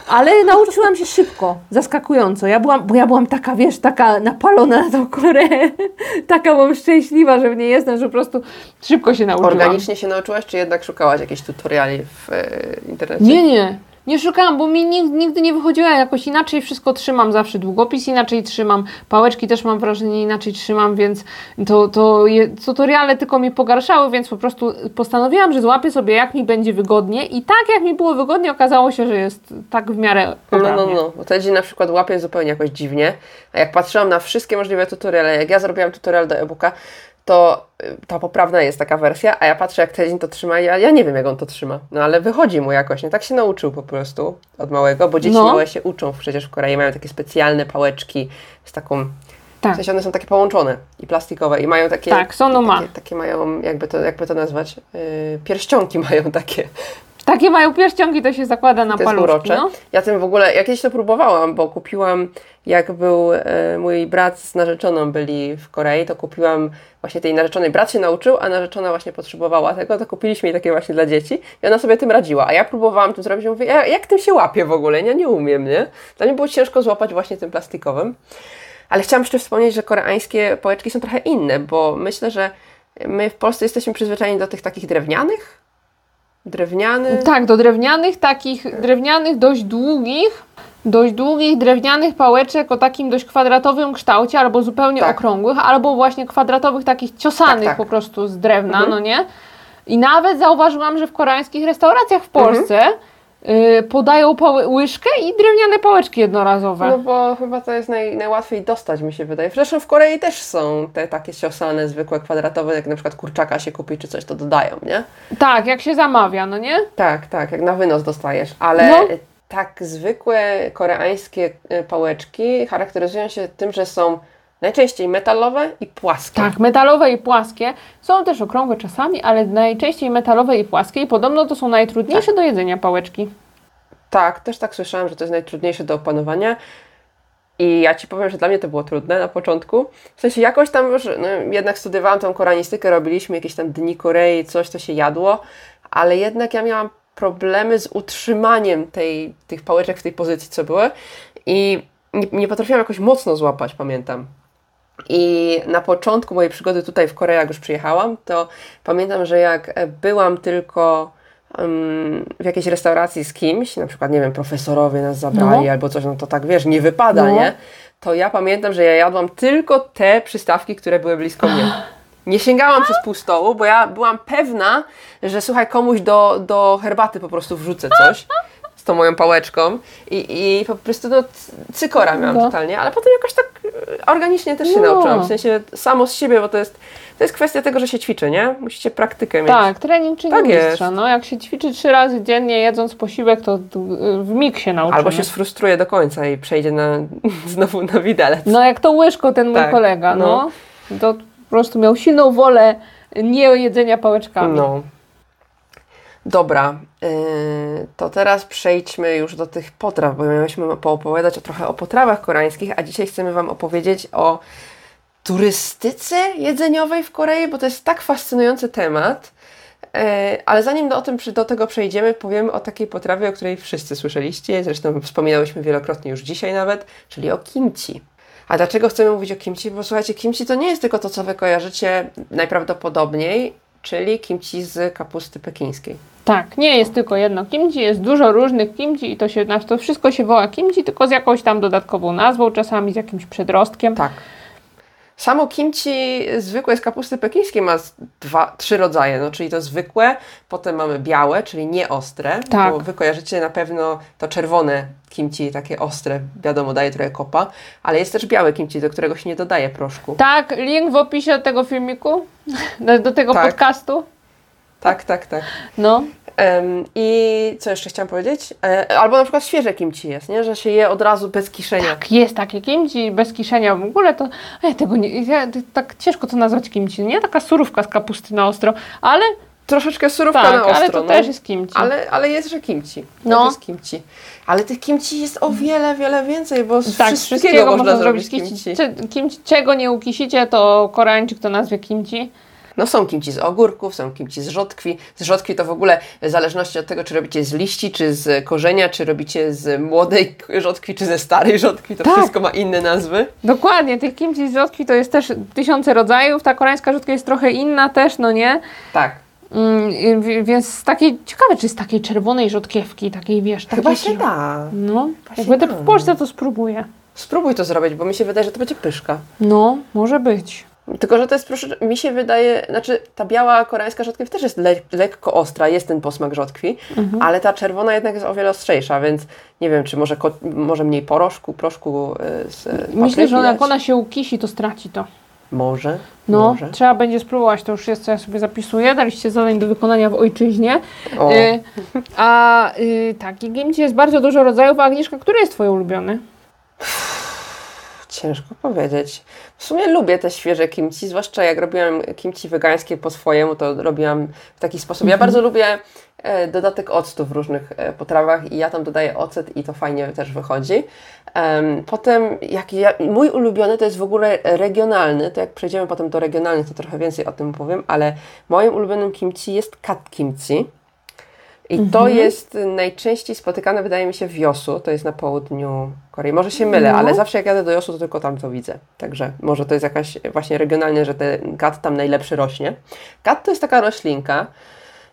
Ale nauczyłam się szybko, zaskakująco. Ja byłam, bo ja byłam taka, wiesz, taka napalona na tą Koreę. taka byłam szczęśliwa, że w niej jestem, że po prostu szybko się nauczyłam. Organicznie się nauczyłaś, czy jednak szukałaś jakichś tutoriali w e, internecie? Nie, nie. Nie szukałam, bo mi nigdy, nie wychodziło jakoś inaczej. Wszystko trzymam zawsze długopis, inaczej trzymam. Pałeczki też mam wrażenie inaczej trzymam, więc to, to je, tutoriale tylko mi pogarszały, więc po prostu postanowiłam, że złapię sobie jak mi będzie wygodnie i tak jak mi było wygodnie, okazało się, że jest tak w miarę No, no, poprawnie. no. Bo wtedy na przykład łapię zupełnie jakoś dziwnie. A jak patrzyłam na wszystkie możliwe tutoriale, jak ja zrobiłam tutorial do e-booka, to y, ta poprawna jest taka wersja, a ja patrzę jak Tedzin to trzyma i ja, ja nie wiem jak on to trzyma. No ale wychodzi mu jakoś, nie? Tak się nauczył po prostu od małego, bo dzieci No. małe się uczą przecież w Korei, mają takie specjalne pałeczki z taką... Tak. W sensie one są takie połączone i plastikowe i mają takie... Tak, są no. Takie, takie mają, jakby to, jakby to nazwać, yy, pierścionki mają takie. Takie mają pierścionki, to się zakłada na To paluszki. No. Ja tym w ogóle, ja kiedyś to próbowałam, bo kupiłam, jak był e, mój brat z narzeczoną byli w Korei, to kupiłam właśnie tej narzeczonej. Brat się nauczył, a narzeczona właśnie potrzebowała tego, to kupiliśmy jej takie właśnie dla dzieci i ona sobie tym radziła. A ja próbowałam to zrobić i mówię, ja, jak tym się łapie w ogóle? Ja nie umiem, nie? Dla mnie było ciężko złapać właśnie tym plastikowym. Ale chciałam jeszcze wspomnieć, że koreańskie pałeczki są trochę inne, bo myślę, że my w Polsce jesteśmy przyzwyczajeni do tych takich drewnianych. Drewniany. Tak, do drewnianych, takich drewnianych, dość długich, dość długich drewnianych pałeczek o takim dość kwadratowym kształcie, albo zupełnie Tak. okrągłych, albo właśnie kwadratowych, takich ciosanych Tak, tak. po prostu z drewna, Mhm. no nie? I nawet zauważyłam, że w koreańskich restauracjach w Mhm. Polsce y, podają pałe- łyżkę i drewniane pałeczki jednorazowe. No bo chyba to jest naj, najłatwiej dostać, mi się wydaje. Zresztą w Korei też są te takie ciosane, zwykłe, kwadratowe, jak na przykład kurczaka się kupi czy coś, to dodają, nie? Tak, jak się zamawia, no nie? Tak, tak, jak na wynos dostajesz, ale No. tak zwykłe koreańskie e, pałeczki charakteryzują się tym, że są najczęściej metalowe i płaskie. Tak, metalowe i płaskie. Są też okrągłe czasami, ale najczęściej metalowe i płaskie i podobno to są najtrudniejsze Tak. do jedzenia pałeczki. Tak, też tak słyszałam, że to jest najtrudniejsze do opanowania. I ja Ci powiem, że dla mnie to było trudne na początku. W sensie jakoś tam już, no, jednak studiowałam tą koranistykę, robiliśmy jakieś tam dni Korei, coś to się jadło, ale jednak ja miałam problemy z utrzymaniem tej, tych pałeczek w tej pozycji, co były i nie, nie potrafiłam jakoś mocno złapać, pamiętam. I na początku mojej przygody tutaj w Korei, jak już przyjechałam, to pamiętam, że jak byłam tylko w jakiejś restauracji z kimś, na przykład, nie wiem, profesorowie nas zabrali No. albo coś, no to tak wiesz, nie wypada, No. nie? To ja pamiętam, że ja jadłam tylko te przystawki, które były blisko mnie. Nie sięgałam przez pół stołu, bo ja byłam pewna, że słuchaj, komuś do, do herbaty po prostu wrzucę coś z tą moją pałeczką i, i po prostu no, cykora miałam No. totalnie, ale potem jakoś tak e, organicznie też się No. nauczyłam, w sensie samo z siebie, bo to jest, to jest kwestia tego, że się ćwiczy, nie? Musicie praktykę mieć. Tak, trening czyni Tak jest. mistrza. No, jak się ćwiczy trzy razy dziennie jedząc posiłek, to y, w mig się nauczymy. Albo się sfrustruje do końca i przejdzie na, znowu na widelec. No jak to łyżko ten mój Tak, kolega, no. no. To po prostu miał silną wolę nie jedzenia pałeczkami. No. Dobra, yy, to teraz przejdźmy już do tych potraw, bo mieliśmy poopowiadać trochę o potrawach koreańskich, a dzisiaj chcemy Wam opowiedzieć o turystyce jedzeniowej w Korei, bo to jest tak fascynujący temat. Yy, ale zanim do, tym, do tego przejdziemy, powiemy o takiej potrawie, o której wszyscy słyszeliście, zresztą wspominałyśmy wielokrotnie już dzisiaj nawet, czyli o kimchi. A dlaczego chcemy mówić o kimchi? Bo słuchajcie, kimchi to nie jest tylko to, co wy kojarzycie najprawdopodobniej, czyli kimchi z kapusty pekińskiej. Tak, nie jest tylko jedno kimchi, jest dużo różnych kimchi i to, się, to wszystko się woła kimchi, tylko z jakąś tam dodatkową nazwą, czasami z jakimś przedrostkiem. Tak. Samo kimchi zwykłe z kapusty pekińskiej ma dwa, trzy rodzaje, no, czyli to zwykłe, potem mamy białe, czyli nieostre, Tak. bo wy kojarzycie na pewno to czerwone kimchi, takie ostre, wiadomo, daje trochę kopa, ale jest też białe kimchi, do którego się nie dodaje proszku. Tak, link w opisie do tego filmiku, do, do tego Tak. podcastu. Tak, tak, tak. No, I co jeszcze chciałam powiedzieć? E, albo na przykład świeże kimchi jest, nie? że się je od razu bez kiszenia. tak, jest takie kimchi bez kiszenia w ogóle, to ja tego nie, ja, tak ciężko to nazwać kimchi, nie? Taka surówka z kapusty na ostro, ale Troszeczkę surówka tak, na ostro. ale to no. też jest kimchi. Ale, ale jest, że kimchi. No. No. jest kimchi. Ale tych kimchi jest o wiele, wiele więcej, bo z tak, wszystkiego, można zrobić kimchi. Kimchi. Czego nie ukisicie, to Koreańczyk to nazwie kimchi. No są kimchi z ogórków, są kimchi z rzodkwi. Z rzodkwi to w ogóle w zależności od tego, czy robicie z liści, czy z korzenia, czy robicie z młodej rzodkwi, czy ze starej rzodkwi. To Tak. wszystko ma inne nazwy. Dokładnie, tych kimchi z rzodkwi to jest też tysiące rodzajów, ta koreańska rzodka jest trochę inna też, no nie? Tak. Mm, więc z takiej, ciekawe czy z takiej czerwonej rzodkiewki, takiej wiesz, takiej Chyba się da. No, jak będę da. w Polsce to spróbuję. Spróbuj to zrobić, bo mi się wydaje, że to będzie pyszka. No, może być. Tylko, że to jest, proszę, mi się wydaje, znaczy ta biała koreańska rzodkiew też jest le lekko ostra, jest ten posmak rzodkwi, Mhm. ale ta czerwona jednak jest o wiele ostrzejsza, więc nie wiem, czy może, może mniej porożku, proszku y, z Myślę, że jak ona się ukisi, to straci to. Może, No, może. trzeba będzie spróbować, to już jest, co ja sobie zapisuję. Daliście zadań do wykonania w ojczyźnie. Y, a y, tak, i kimchi jest bardzo dużo rodzajów. A Agnieszka, który jest Twoje ulubiony? Ciężko powiedzieć. W sumie lubię te świeże kimchi, zwłaszcza jak robiłam kimchi wegańskie po swojemu, to robiłam w taki sposób. Ja bardzo lubię e, dodatek octu w różnych e, potrawach i ja tam dodaję ocet i to fajnie też wychodzi. Em, potem, jak ja, mój ulubiony to jest w ogóle regionalny, to jak przejdziemy potem do regionalnych, to trochę więcej o tym powiem, ale moim ulubionym kimchi jest kat kimchi. I to jest najczęściej spotykane, wydaje mi się, w Josu, to jest na południu Korei. Może się mylę, No. ale zawsze jak jadę do Josu, to tylko tam to widzę. Także może to jest jakaś właśnie regionalnie, że ten kat tam najlepszy rośnie. Kat to jest taka roślinka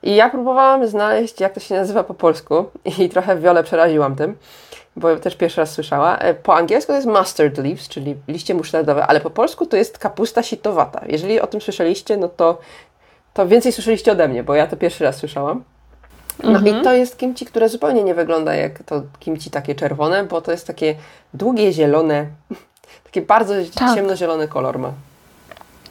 i ja próbowałam znaleźć, jak to się nazywa po polsku i trochę wiole przeraziłam tym, bo też pierwszy raz słyszała. E, Po angielsku to jest mustard leaves, czyli liście musztardowe, ale po polsku to jest kapusta sitowata. Jeżeli o tym słyszeliście, no to, to więcej słyszeliście ode mnie, bo ja to pierwszy raz słyszałam. No i to jest kimchi, które zupełnie nie wygląda jak to kimchi takie czerwone, bo to jest takie długie, zielone, takie bardzo Tak. ciemnozielony kolor ma.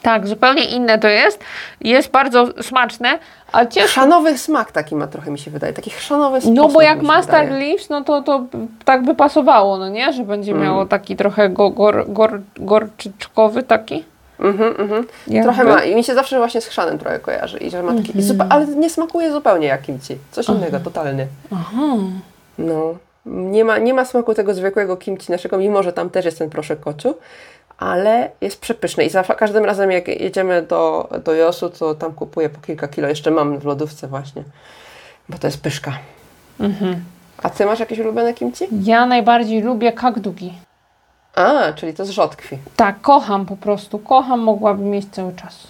Tak, zupełnie inne to jest. Jest bardzo smaczne, a ciężko. Chrzanowy smak taki ma trochę mi się wydaje, taki chrzanowy smak. No bo jak mustard leaves, no to, to tak by pasowało, no nie? Że będzie Mm. miało taki trochę go, gor, gor, gorczyczkowy taki. Mhm, mhm. Jakby. Trochę ma i mi się zawsze właśnie z chrzanem trochę kojarzy. I że ma taki, zupa- ale nie smakuje zupełnie jak kimchi. Coś innego, totalnie. Aha. No, nie ma, nie ma smaku tego zwykłego kimchi naszego, mimo że tam też jest ten proszek koczu, ale jest przepyszny i za każdym razem jak jedziemy do, do Josu, to tam kupuję po kilka kilo, jeszcze mam w lodówce właśnie, bo to jest pyszka. Mhm. A Ty masz jakieś ulubione kimchi? Ja najbardziej lubię kakdugi. A, czyli to z rzodkwi. Tak, kocham po prostu. Kocham, mogłabym mieć cały czas.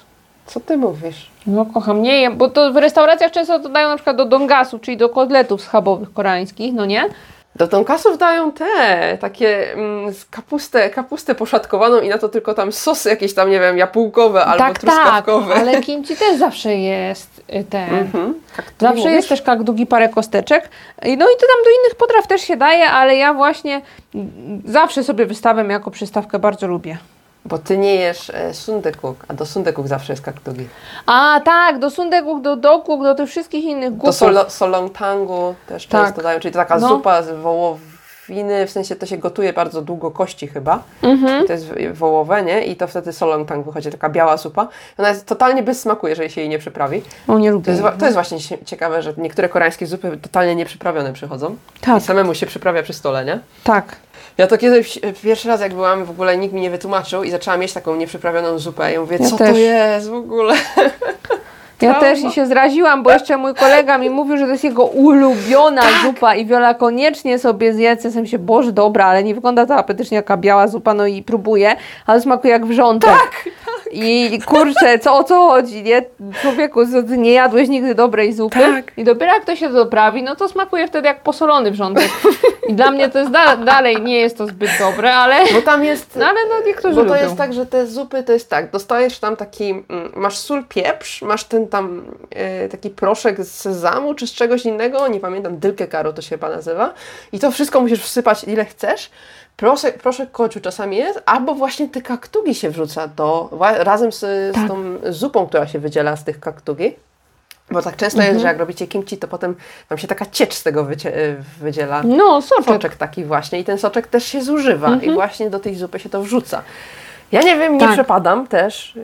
Co Ty mówisz? No kocham, nie jem, bo to w restauracjach często dodają na przykład do dongasu, czyli do kotletów schabowych koreańskich, no nie? Do tonkasów dają te, takie mm, kapustę, kapustę poszatkowaną i na to tylko tam sosy jakieś tam, nie wiem, jabłkowe albo tak, tak, truskawkowe. ale kimchi też zawsze jest y, ten. Mhm. Zawsze mówisz? jest też kakdugi, parę kosteczek. No i to tam do innych potraw też się daje, ale ja właśnie zawsze sobie wystawę jako przystawkę bardzo lubię. Bo ty nie jesz e, sundekuk, a do sundekuk zawsze jest kaktugi. A tak, do sundeguk, do dokuk, do tych wszystkich innych Do głupów. solo, solongtangu też Tak. często dają, czyli to taka No. zupa z wołowiny, w sensie to się gotuje bardzo długo kości chyba. Mhm. To jest wołowe, nie? I to wtedy solongtang wychodzi, taka biała zupa. Ona jest totalnie bez smaku, jeżeli się jej nie przyprawi. O, nie To lubię. jest, wa- to jest właśnie cie- ciekawe, że niektóre koreańskie zupy totalnie nieprzyprawione przychodzą. Tak, I samemu się przyprawia przy stole, nie? tak. Ja to kiedyś, e, pierwszy raz jak byłam, w ogóle nikt mi nie wytłumaczył i zaczęłam jeść taką nieprzyprawioną zupę i mówię, Ja co to też. jest w ogóle? Ja Trauma. też i się zraziłam, bo jeszcze mój kolega mi mówił, że to jest jego ulubiona zupa i Wiola koniecznie sobie zje. Ja sobie się, Boże, dobra, ale nie wygląda to apetycznie jaka biała zupa, no i próbuję, ale smakuje jak wrzątek. Tak, I kurczę, co o co chodzi, nie? Człowieku, nie jadłeś nigdy dobrej zupy Tak. i dopiero jak to się doprawi, no to smakuje wtedy jak posolony wrzątek. I dla mnie to jest da- dalej, nie jest to zbyt dobre, ale, Bo tam jest... no, ale no niektórzy Bo to lubią. jest tak, że te zupy to jest tak, dostajesz tam taki, mm, masz sól, pieprz, masz ten tam e, taki proszek z sezamu czy z czegoś innego, nie pamiętam, dylkę karo to się chyba nazywa i to wszystko musisz wsypać ile chcesz. Proszek, proszek koczu czasami jest, albo właśnie te kaktugi się wrzuca do, razem z, z Tak. tą zupą, która się wydziela z tych kaktugi. Bo tak często jest, że jak robicie kimchi, to potem tam się taka ciecz z tego e, wydziela No, soczek. soczek taki właśnie i ten soczek też się zużywa i właśnie do tej zupy się to wrzuca. Ja nie wiem, nie Tak. przepadam też.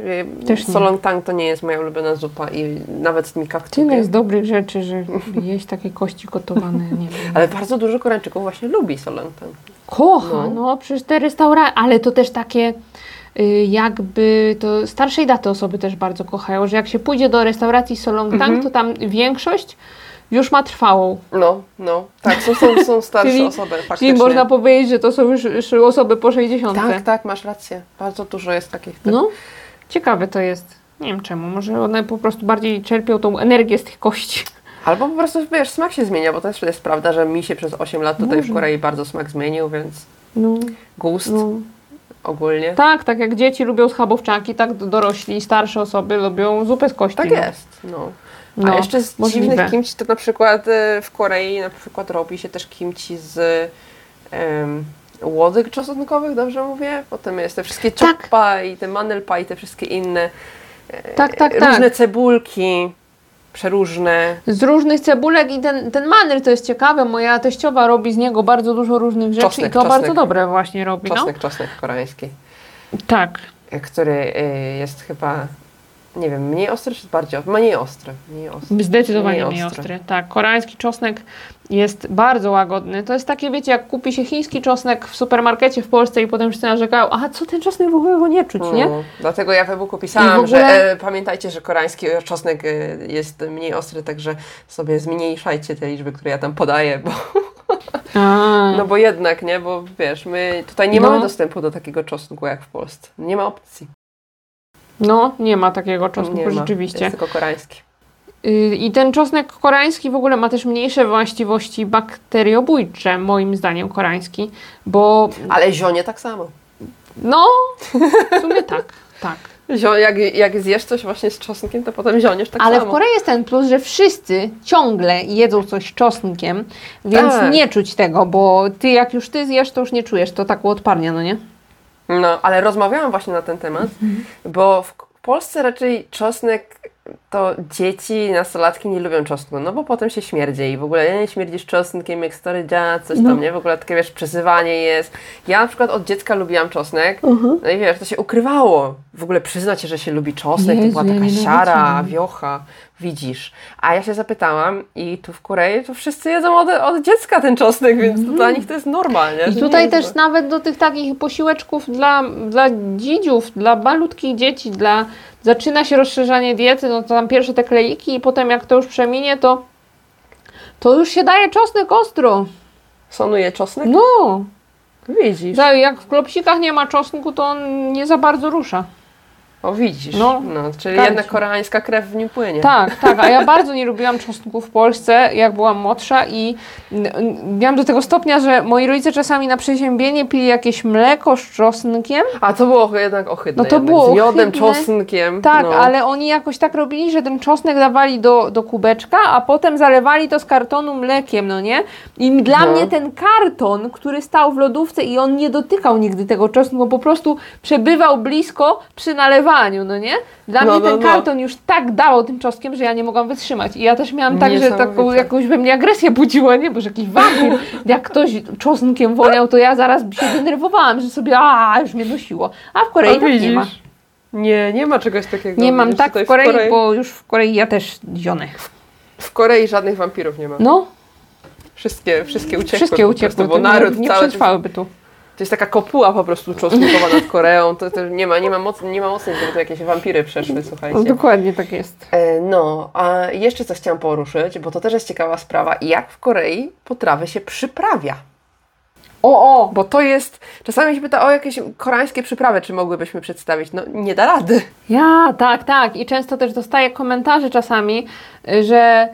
Też nie. Solong-tang to nie jest moja ulubiona zupa i nawet mi Tyle kaktugi. jest dobrych rzeczy, że jeść takie kości gotowane, nie wiem. Ale bardzo dużo Koreańczyków właśnie lubi solong-tang. Kocha, No. no, przecież te restauracje, ale to też takie y, jakby, to starszej daty osoby też bardzo kochają, że jak się pójdzie do restauracji Solong Tang, to tam większość już ma trwałą. No, no. Tak, są, są, są starsze Czyli- osoby faktycznie. Czyli można powiedzieć, że to są już, już osoby po 60. Tak, tak, masz rację. Bardzo dużo jest takich. No, ciekawe to jest. Nie wiem czemu, może one po prostu bardziej czerpią tą energię z tych kości. Albo po prostu, wiesz, smak się zmienia, bo też jest prawda, że mi się przez 8 lat tutaj w. Korei bardzo smak zmienił, więc No, gust no. Ogólnie. Tak, tak jak dzieci lubią schabowczaki, tak dorośli, starsze osoby lubią zupę z kości. Tak no. jest, no. No, A jeszcze z możliwe. dziwnych kimchi to na przykład e, w Korei na przykład robi się też kimchi z em, łodyg czosnkowych, dobrze mówię? Potem jest te wszystkie Tak. choppa i te manelpa i te wszystkie inne Tak, tak, różne tak. cebulki, przeróżne. Z różnych cebulek i ten, ten manyl to jest ciekawe. Moja teściowa robi z niego bardzo dużo różnych rzeczy Czosnek, i to czosnek. bardzo dobre właśnie robi. Czosnek, czosnek koreański, No. Tak. który e, jest chyba, nie wiem, mniej ostry czy bardziej ostry? Mniej ostry. Mniej ostry. Zdecydowanie Mniej mniej ostry. ostry. Tak, koreański czosnek jest bardzo łagodny. To jest takie, wiecie, jak kupi się chiński czosnek w supermarkecie w Polsce i potem wszyscy narzekają, a co ten czosnek w ogóle go nie czuć, nie? No, dlatego ja w e-booku pisałam, ogóle- że e, pamiętajcie, że koreański czosnek e, jest mniej ostry, także sobie zmniejszajcie te liczby, które ja tam podaję, bo, A, no bo jednak, nie, bo wiesz, my tutaj nie No. mamy dostępu do takiego czosnku jak w Polsce. Nie ma opcji. No, nie ma takiego czosnku nie ma. rzeczywiście. Jest tylko koreański. Y, I ten czosnek koreański w ogóle ma też mniejsze właściwości bakteriobójcze, moim zdaniem koreański, bo Ale zionie tak samo. no, w sumie tak, tak. Zio, jak, jak zjesz coś właśnie z czosnkiem, to potem zioniesz tak Ale samo. w Korei jest ten plus, że wszyscy ciągle jedzą coś z czosnkiem, więc Tak. nie czuć tego, bo ty jak już ty zjesz, to już nie czujesz, to tak odparnia, no nie? No, ale rozmawiałam właśnie na ten temat, bo w Polsce raczej czosnek to dzieci, nastolatki nie lubią czosnku, no bo potem się śmierdzi i w ogóle nie śmierdzisz czosnkiem jak stary dziad, coś No. tam, nie? W ogóle takie, wiesz, przezywanie jest. Ja na przykład od dziecka lubiłam czosnek, Mhm. no i wiesz, to się ukrywało. W ogóle przyznać się, że się lubi czosnek, Jezu, to była taka siara, wiocha, widzisz. A ja się zapytałam i tu w Korei to wszyscy jedzą od, od dziecka ten czosnek, więc to dla nich to jest normalnie. Mhm. I tutaj też nawet do tych takich posiłeczków dla, dla dzidziów, dla malutkich dzieci, dla zaczyna się rozszerzanie diety, no to tam pierwsze te klejiki i potem jak to już przeminie, to to już się daje czosnek ostro. Sonuje czosnek? No, Widzisz. jak w klopsikach nie ma czosnku, to on nie za bardzo rusza. O, widzisz. No, No, czyli tak. jednak koreańska krew w nim płynie. Tak, tak, a ja bardzo nie lubiłam czosnku w Polsce, jak byłam młodsza i miałam do tego stopnia, że moi rodzice czasami na przeziębienie pili jakieś mleko z czosnkiem. A to było jednak ohydne. No to jednak. było Z miodem, ohydne. czosnkiem. Tak, no. ale oni jakoś tak robili, że ten czosnek dawali do, do kubeczka, a potem zalewali to z kartonu mlekiem, no nie? I dla No. mnie ten karton, który stał w lodówce i on nie dotykał nigdy tego czosnku, bo po prostu przebywał blisko przy nalewaniu, no nie? Dla No, mnie no, ten no. karton już tak dało tym czosnkiem, że ja nie mogłam wytrzymać. I ja też miałam tak, że taką jakąś we mnie agresję budziło, nie? Bo że jakiś wampir, jak ktoś czosnkiem woniał, to ja zaraz się denerwowałam, że sobie, a już mnie nosiło. A w Korei A tak nie ma. Nie, nie ma czegoś takiego. Nie mam tak tutaj w Korei, bo już w Korei ja też zionę. W Korei żadnych wampirów nie ma. No, Wszystkie, wszystkie uciekły. wszystkie uciekły, prostu, bo naród nie cały... przetrwałyby tu. To jest taka kopuła po prostu czosnkowa nad Koreą. To, to nie ma, nie ma, moc, nie ma mocnej, żeby tu jakieś wampiry przeszły, słuchajcie. dokładnie tak jest. E, No, a jeszcze coś chciałam poruszyć, bo to też jest ciekawa sprawa. Jak w Korei potrawy się przyprawia? O, o! Bo to jest, czasami się pyta o jakieś koreańskie przyprawy, czy mogłybyśmy przedstawić. No, nie da rady. Ja, tak, tak. I często też dostaję komentarze czasami, y, że...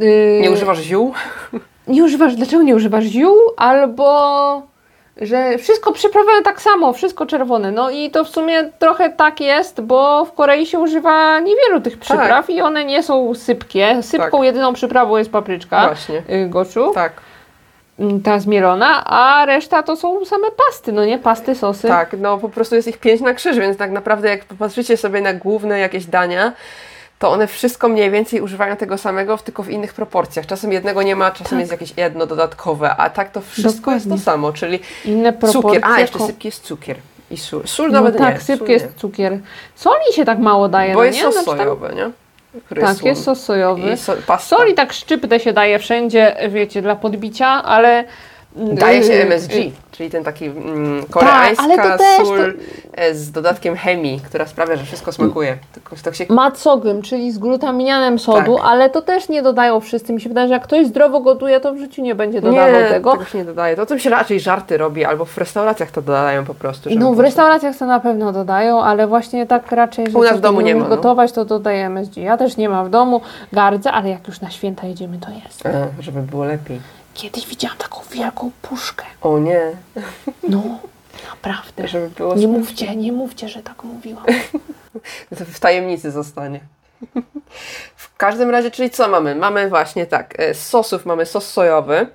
y, Nie używasz ziół? nie używasz, dlaczego nie używasz ziół? Albo że wszystko przyprawione tak samo, wszystko czerwone. No i to w sumie trochę tak jest, bo w Korei się używa niewielu tych przypraw i one nie są sypkie. Sypką Tak. jedyną przyprawą jest papryczka. Właśnie. y, Goczu, Tak, mm, ta zmielona, a reszta to są same pasty, no nie? Pasty, sosy. tak. No po prostu jest ich pięć na krzyż, więc tak naprawdę jak popatrzycie sobie na główne jakieś dania, to one wszystko mniej więcej używają tego samego, tylko w innych proporcjach. Czasem jednego nie ma, czasem jest jakieś jedno dodatkowe, a tak to wszystko jest to Dokładnie. samo, czyli Inne proporcje. cukier. A, jeszcze ko- sypki jest cukier. I sól. Sól No nawet tak, nie. sypki jest cukier. Soli się tak mało daje, Bo no jest nie? sos Znaczy tam- sojowy, nie? Który Tak, jest sos sojowy. I so. Soli tak szczyptę się daje wszędzie, wiecie, dla podbicia, ale... Daje się yy, MSG, yy, czyli ten taki mm, koreańska ale to też sól e, z dodatkiem chemii, która sprawia, że wszystko smakuje. Tylko to się Macogym, czyli z glutaminianem sodu, Tak. ale to też nie dodają wszyscy. Mi się wydaje, że jak ktoś zdrowo gotuje, to w życiu nie będzie dodawał nie, tego. się nie dodaje. To tym się raczej żarty robi, albo w restauracjach to dodają po prostu. No w restauracjach to na pewno dodają, ale właśnie tak raczej, że U nas w domu nie nie ma, no. gotować, to dodajemy MSG. Ja też nie mam w domu, gardzę, ale jak już na święta jedziemy, to jest. E, żeby było lepiej. Kiedyś widziałam taką wielką puszkę. O nie, No, naprawdę. żeby było Nie mówcie, nie mówcie, że tak mówiłam. To w tajemnicy zostanie. W każdym razie, czyli co mamy? Mamy właśnie tak, e, z sosów mamy sos sojowy.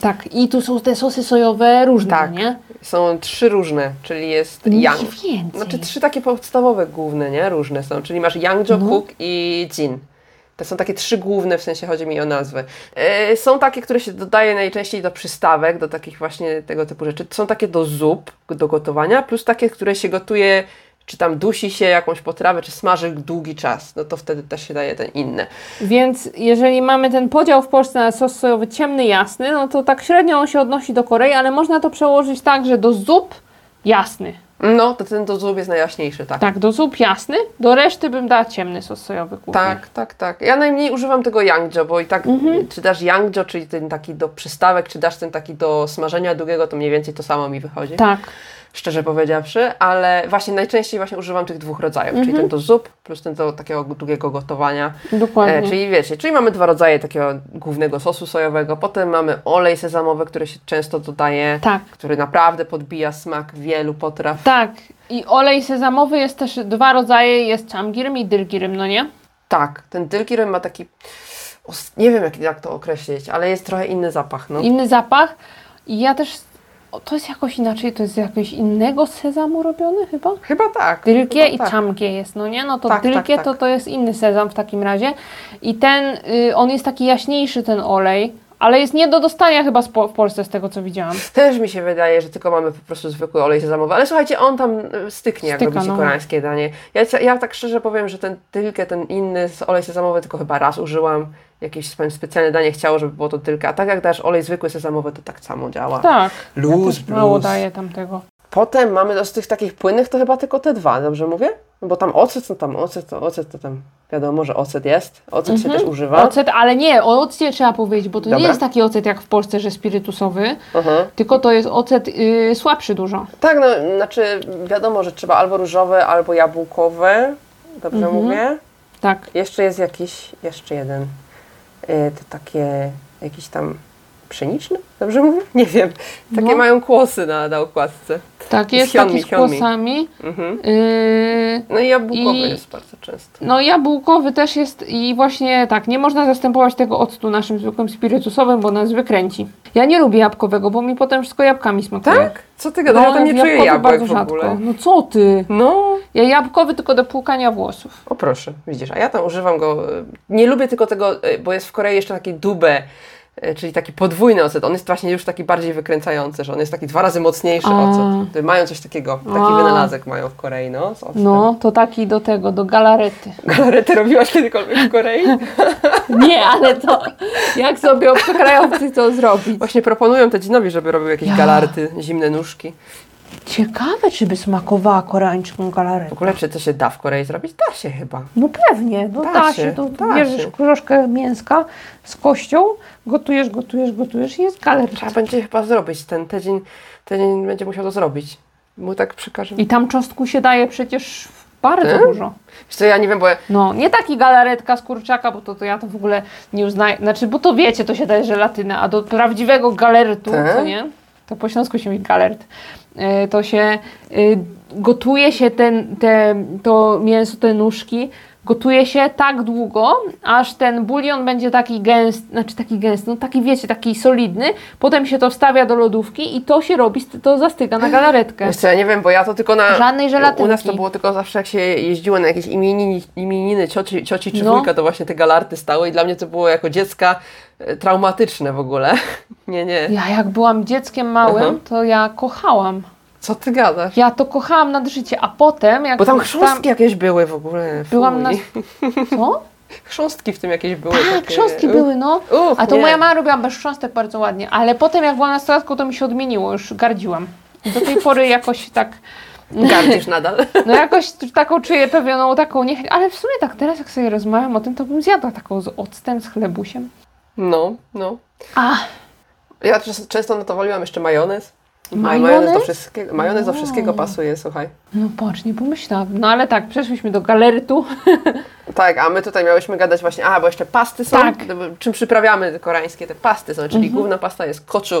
Tak, i tu są te sosy sojowe różne, Tak. nie? Są trzy różne, czyli jest Nie yang. więcej. Znaczy trzy takie podstawowe główne, nie? Różne są, czyli masz Yangzhou, No. Cook i Jin. To są takie trzy główne, w sensie chodzi mi o nazwy. E, są takie, które się dodaje najczęściej do przystawek, do takich właśnie tego typu rzeczy. Są takie do zup, do gotowania, plus takie, które się gotuje, czy tam dusi się jakąś potrawę, czy smaży długi czas. No to wtedy też się daje ten inny. Więc jeżeli mamy ten podział w Polsce na sos sojowy ciemny, jasny, no to tak średnio on się odnosi do Korei, ale można to przełożyć tak, że do zup jasny. No, to ten do zup jest najjaśniejszy, tak. Tak, do zup jasny, do reszty bym dała ciemny sos sojowy głównie. Tak, tak, tak. Ja najmniej używam tego Yangzhou, bo i tak, Mhm. czy dasz Yangzhou, czyli ten taki do przystawek, czy dasz ten taki do smażenia długiego, to mniej więcej to samo mi wychodzi. Tak. Szczerze powiedziawszy, ale właśnie najczęściej właśnie używam tych dwóch rodzajów, Mhm. czyli ten do zup plus ten do takiego długiego gotowania. dokładnie. E, czyli wiecie, czyli mamy dwa rodzaje takiego głównego sosu sojowego, potem mamy olej sezamowy, który się często dodaje, Tak. który naprawdę podbija smak wielu potraw. Tak. I olej sezamowy jest też dwa rodzaje, jest chamgirm i dylgirm, no nie? Tak, ten dylgirem ma taki, nie wiem jak, jak to określić, ale jest trochę inny zapach, no. Inny zapach. I ja też, o, to jest jakoś inaczej, to jest z jakiegoś innego sezamu robiony chyba? Chyba tak. Dylgie chyba i tak. chamgie jest, no nie? No to Tak, tak, tak. to to jest inny sezam w takim razie. I ten, y, on jest taki jaśniejszy ten olej, ale jest nie do dostania chyba w Polsce z tego co widziałam. Też mi się wydaje, że tylko mamy po prostu zwykły olej sezamowy, ale słuchajcie, on tam y, styknie, jak Styka, robicie no. koreańskie danie. Ja, ja tak szczerze powiem, że ten tylkę, ten inny z- olej sezamowy tylko chyba raz użyłam. Jakieś spe- specjalne danie chciało, żeby było to tylka. A tak jak dasz olej zwykły sezamowy, to tak samo działa. Tak. Luz, ja mało blues. daję tamtego. Potem mamy do- z tych takich płynnych to chyba tylko te dwa, dobrze mówię? No bo tam ocet, no tam ocet, to ocet to tam wiadomo, że ocet jest. Ocet się też używa. Mhm. Ocet, ale nie, o occie trzeba powiedzieć, bo to nie Dobra. jest taki ocet jak w Polsce, że spirytusowy, Aha. tylko to jest ocet y, słabszy dużo. Tak, no znaczy wiadomo, że trzeba albo różowe, albo jabłkowe. Dobrze Mhm. mówię? Tak. Jeszcze jest jakiś, jeszcze jeden. Y, to takie, jakiś tam pszeniczny? Dobrze mówię? Nie wiem. Takie No. mają kłosy na, na okładce. Tak, jest taki z kłosami. Mhm. Y, No i jabłkowy I- jest bardzo często. No jabłkowy też jest i właśnie tak, nie można zastępować tego octu naszym zwykłym spirytusowym, bo nas wykręci. Ja nie lubię jabłkowego, bo mi potem wszystko jabłkami smakuje. Tak? Co ty gadasz? ja tam nie czuję jabłek bardzo rzadko. No co ty? No, Ja jabłkowy tylko do płukania włosów. o proszę, widzisz, a ja tam używam go, y, nie lubię tylko tego, y, bo jest w Korei jeszcze taki dube, czyli taki podwójny ocet. On jest właśnie już taki bardziej wykręcający, że on jest taki dwa razy mocniejszy A. ocet. Mają coś takiego, taki A. wynalazek mają w Korei, no. No, to taki do tego, do galarety. Galaretę robiłaś kiedykolwiek w Korei? Nie, ale to jak sobie obcokrajowcy to zrobić? Właśnie proponują Tedzinowi, żeby robił jakieś Ja. galarety, zimne nóżki. Ciekawe, czy by smakowała koreańską W galaretę. ogóle, czy to się da w Korei zrobić? Da się chyba. No pewnie, no Da da, się, się. To da bierzesz się. troszkę mięska z kością, gotujesz, gotujesz, gotujesz i jest galereta. Trzeba będzie chyba zrobić. Ten Tedzin, Tedzin będzie musiał to zrobić. Mu tak przykaże. I tam czosnku się daje przecież bardzo Tak? dużo. Wiesz co, ja nie wiem, bo No, nie taki galaretka z kurczaka, bo to, to ja to w ogóle nie uznaję. Znaczy, bo to wiecie, to się daje żelatynę, a do prawdziwego galertu, Tak? co nie? To po śląsku się mówi galert. E, To się y, gotuje się ten, te, to mięso, te nóżki, gotuje się tak długo, aż ten bulion będzie taki gęsty, znaczy taki gęsty, no taki wiecie, taki solidny, potem się to wstawia do lodówki i to się robi, to zastyga na galaretkę. co, ja nie wiem, bo ja to tylko na... Żadnej żelatynki. U nas to było tylko zawsze, jak się jeździło na jakieś imieniny, imieniny cioci, cioci czy No. wujka, to właśnie te galarty stały i dla mnie to było jako dziecka e, traumatyczne w ogóle. nie, nie. Ja jak byłam dzieckiem małym, Aha. to ja kochałam. Co ty gadasz? Ja to kochałam nad życie, a potem jak Bo tam chrząstki jakieś były w ogóle. Fuj. byłam na... Co? Chrząstki w tym jakieś były. Tak, takie. chrząstki były, no. uch, A to nie. moja mama robiła bez chrząstek bardzo ładnie, ale potem jak byłam nastolatką, to mi się odmieniło, już gardziłam. Do tej pory jakoś tak, Gardzisz nadal. no jakoś taką czuję pewną taką niechęć, ale w sumie tak teraz jak sobie rozmawiam o tym, to bym zjadła taką z octem, z chlebusiem. No, no. A, Ja często na to woliłam jeszcze majonez. Ma- Majonez? Majonez do wszystkiego, majonez do wszystkiego pasuje, słuchaj. no patrz, nie pomyślałam. No ale tak, przeszliśmy do galerytu. Tak, a my tutaj miałyśmy gadać właśnie, a bo jeszcze pasty są, Tak. czym przyprawiamy te koreańskie te pasty są, czyli główna pasta jest kochu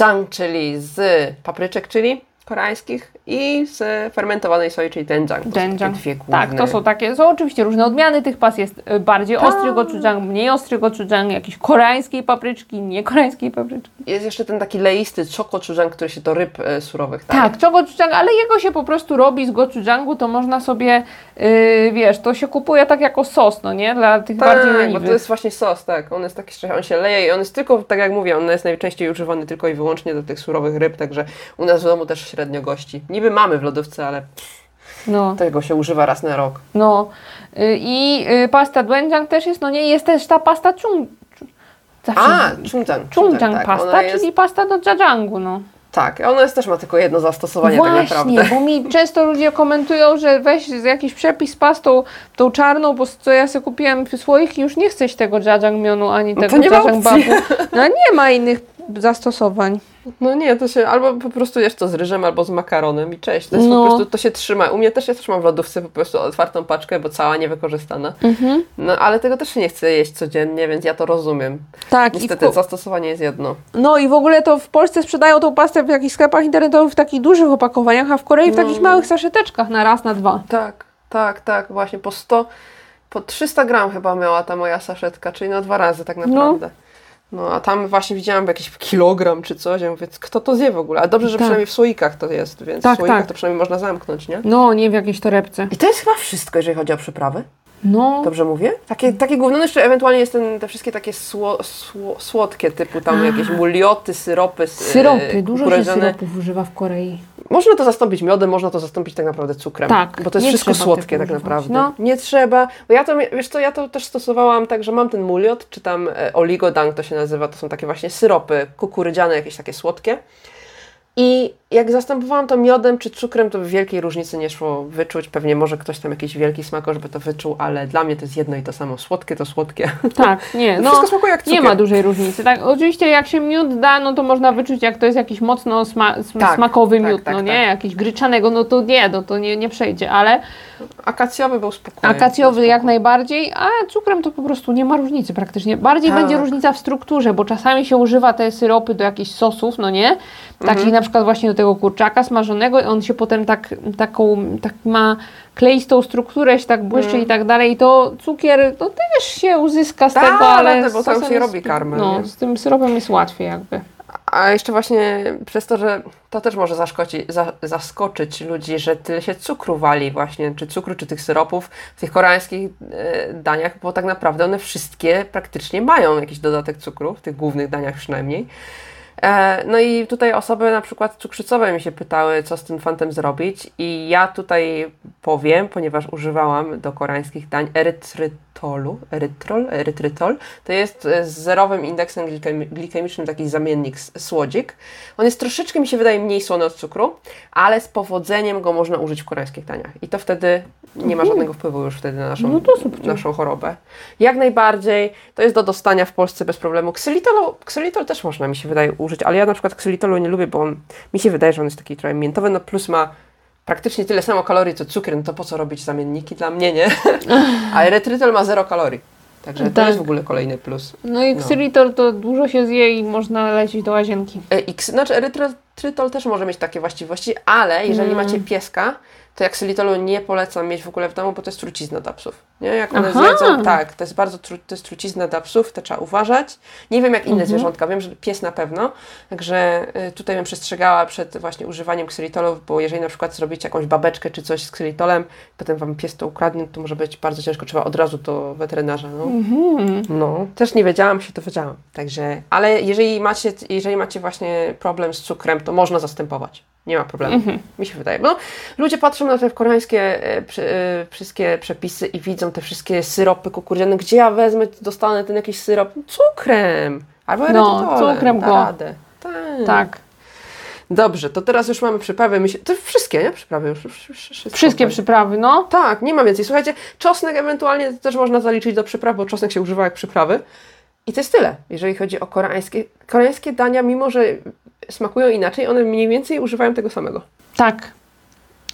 jang, czyli z papryczek chili koreańskich i z fermentowanej soi, czyli doenjang. Doenjang. dwie główne. Tak, to są takie, są oczywiście różne odmiany tych pas, jest y, bardziej ostry gochujang, mniej ostry gochujang, jakieś koreańskiej papryczki, nie koreańskiej papryczki. Jest jeszcze ten taki leisty chokochujang, który się do ryb e, surowych daje. Tak, to gochujang, ale jego się po prostu robi z gochujangu, to można sobie, yy, wiesz, to się kupuje tak jako sos, no nie? Dla tych bardziej Tak, bo leniwych. to jest właśnie sos, tak. On jest taki, że on się leje i on jest tylko, tak jak mówię, on jest najczęściej używany tylko i wyłącznie do tych surowych ryb, także u nas w domu też średnio gości. Niby mamy w lodówce, ale No, tego się używa raz na rok. no. Y, I y, pasta doenjang też jest, no nie, jest też ta pasta chung. A, chunjang. Chungjang tak. pasta, jest, czyli pasta do jajangu, no. Tak, ona jest też ma tylko jedno zastosowanie tak Właśnie, naprawdę. bo mi często ludzie komentują, że weź jakiś przepis pastą tą czarną, bo co ja sobie kupiłem w słoik i już nie chcesz tego jajangmionu ani No tego nie ma jajangbabu. No nie ma innych zastosowań. No nie, to się albo po prostu jesz to z ryżem, albo z makaronem i cześć. To jest No. po prostu, to się trzyma. U mnie też, ja też mam w lodówce po prostu otwartą paczkę, bo cała niewykorzystana. Mhm. No ale tego też się nie chcę jeść codziennie, więc ja to rozumiem. Tak, i w, Niestety, zastosowanie jest jedno. no i w ogóle to w Polsce sprzedają tą pastę w jakichś sklepach internetowych w takich dużych opakowaniach, a w Korei w No. takich małych saszeteczkach na raz, na dwa. Tak, tak, tak, właśnie po 100, po 300 gram chyba miała ta moja saszetka, czyli na dwa razy tak naprawdę. No, a tam właśnie widziałam jakiś kilogram czy coś, ja mówię, kto to zje w ogóle? A dobrze, że Tak. przynajmniej w słoikach to jest, więc Tak, w słoikach tak. to przynajmniej można zamknąć, nie? No, nie w jakiejś torebce. I to jest chyba wszystko, jeżeli chodzi o przyprawy. No, Dobrze mówię? Takie, takie główne, no jeszcze ewentualnie jest ten, te wszystkie takie sło, sło, słodkie typu tam jakieś mulioty, syropy. syropy, e, dużo się syropów używa w Korei. Można to zastąpić miodem, można to zastąpić tak naprawdę cukrem. Tak, Bo to jest wszystko słodkie tak naprawdę. No. Nie trzeba. Bo ja to, wiesz co, ja to też stosowałam tak, że mam ten muliot, czy tam e, oligodang to się nazywa, to są takie właśnie syropy kukurydziane, jakieś takie słodkie. I jak zastępowałam to miodem czy cukrem, to wielkiej różnicy nie szło wyczuć. Pewnie może ktoś tam jakiś wielki smakor, żeby to wyczuł, ale dla mnie to jest jedno i to samo. Słodkie to słodkie. Tak, nie, no. Wszystko smakuje jak Nie cukier. ma dużej różnicy. Tak, oczywiście jak się miód da, no to można wyczuć, jak to jest jakiś mocno sma sm- Tak, smakowy tak, miód, tak, no nie? tak. Jakiś gryczanego, no to nie, no to nie, nie przejdzie, ale Akacjowy był spokojny. akacjowy jak najbardziej, a cukrem to po prostu nie ma różnicy praktycznie. Bardziej Tak. będzie różnica w strukturze, bo czasami się używa te syropy do jakichś sosów, no nie? Takich Mhm. na przykład właśnie do tego kurczaka smażonego i on się potem tak, taką, tak ma kleistą strukturę, się tak błyszczy i tak dalej i to cukier, to też się uzyska z Tak, tego, ale ale bo się robi karmel, No, nie? z tym syropem jest łatwiej jakby. A jeszcze właśnie przez to, że to też może zaszkoci, za, zaskoczyć ludzi, że tyle się cukru wali właśnie, czy cukru, czy tych syropów w tych koreańskich e, daniach, bo tak naprawdę one wszystkie praktycznie mają jakiś dodatek cukru, w tych głównych daniach przynajmniej. E, no i tutaj osoby na przykład cukrzycowe mi się pytały, co z tym fantem zrobić i ja tutaj powiem, ponieważ używałam do koreańskich dań erytrytolu, erytrol, erytrytol, to jest e, z zerowym indeksem glikemicznym taki zamiennik, słodzik. On jest troszeczkę, mi się wydaje, mniej słony od cukru, ale z powodzeniem go można użyć w koreańskich daniach i to wtedy nie ma żadnego wpływu już wtedy na naszą, no naszą chorobę. Jak najbardziej, to jest do dostania w Polsce bez problemu. Ksylitol, ksylitol też można, mi się wydaje, użyć, ale ja na przykład ksylitolu nie lubię, bo on, mi się wydaje, że on jest taki trochę miętowy, no plus ma praktycznie tyle samo kalorii co cukier, no to po co robić zamienniki? Dla mnie nie. A erytrytol ma zero kalorii. Także tak. to jest w ogóle kolejny plus. No i ksylitol no. to dużo się zje i można lecieć do łazienki. E, I, znaczy erytrytol też może mieć takie właściwości, ale jeżeli mm. macie pieska, to jak ksylitolu nie polecam mieć w ogóle w domu, bo to jest trucizna dla psów. Nie? Jak one Aha. zjedzą, tak, to jest bardzo tru, to jest trucizna dla psów, to trzeba uważać. Nie wiem jak inne mhm. zwierzątka, wiem, że pies na pewno, także y, tutaj bym przestrzegała przed właśnie używaniem ksylitolów, bo jeżeli na przykład zrobicie jakąś babeczkę czy coś z ksylitolem, potem Wam pies to ukradnie, to może być bardzo ciężko, trzeba od razu do weterynarza. No, mhm. no. też nie wiedziałam, się dowiedziałam, także, ale jeżeli macie, jeżeli macie właśnie problem z cukrem, to można zastępować. Nie ma problemu, mhm. mi się wydaje. Bo ludzie patrzą na te koreańskie e, e, wszystkie przepisy i widzą te wszystkie syropy kukurydziane. Gdzie ja wezmę, dostanę ten jakiś syrop? Cukrem! Albo no, cukrem go. Radę. Tak. tak. Dobrze, to teraz już mamy przyprawy. My się, to wszystkie, nie? Przyprawy już. Wszystkie przyprawy, no. Tak, nie ma więcej. Słuchajcie, czosnek ewentualnie też można zaliczyć do przypraw, bo czosnek się używa jak przyprawy. I to jest tyle, jeżeli chodzi o koreańskie. Koreańskie dania, mimo że smakują inaczej, one mniej więcej używają tego samego. Tak.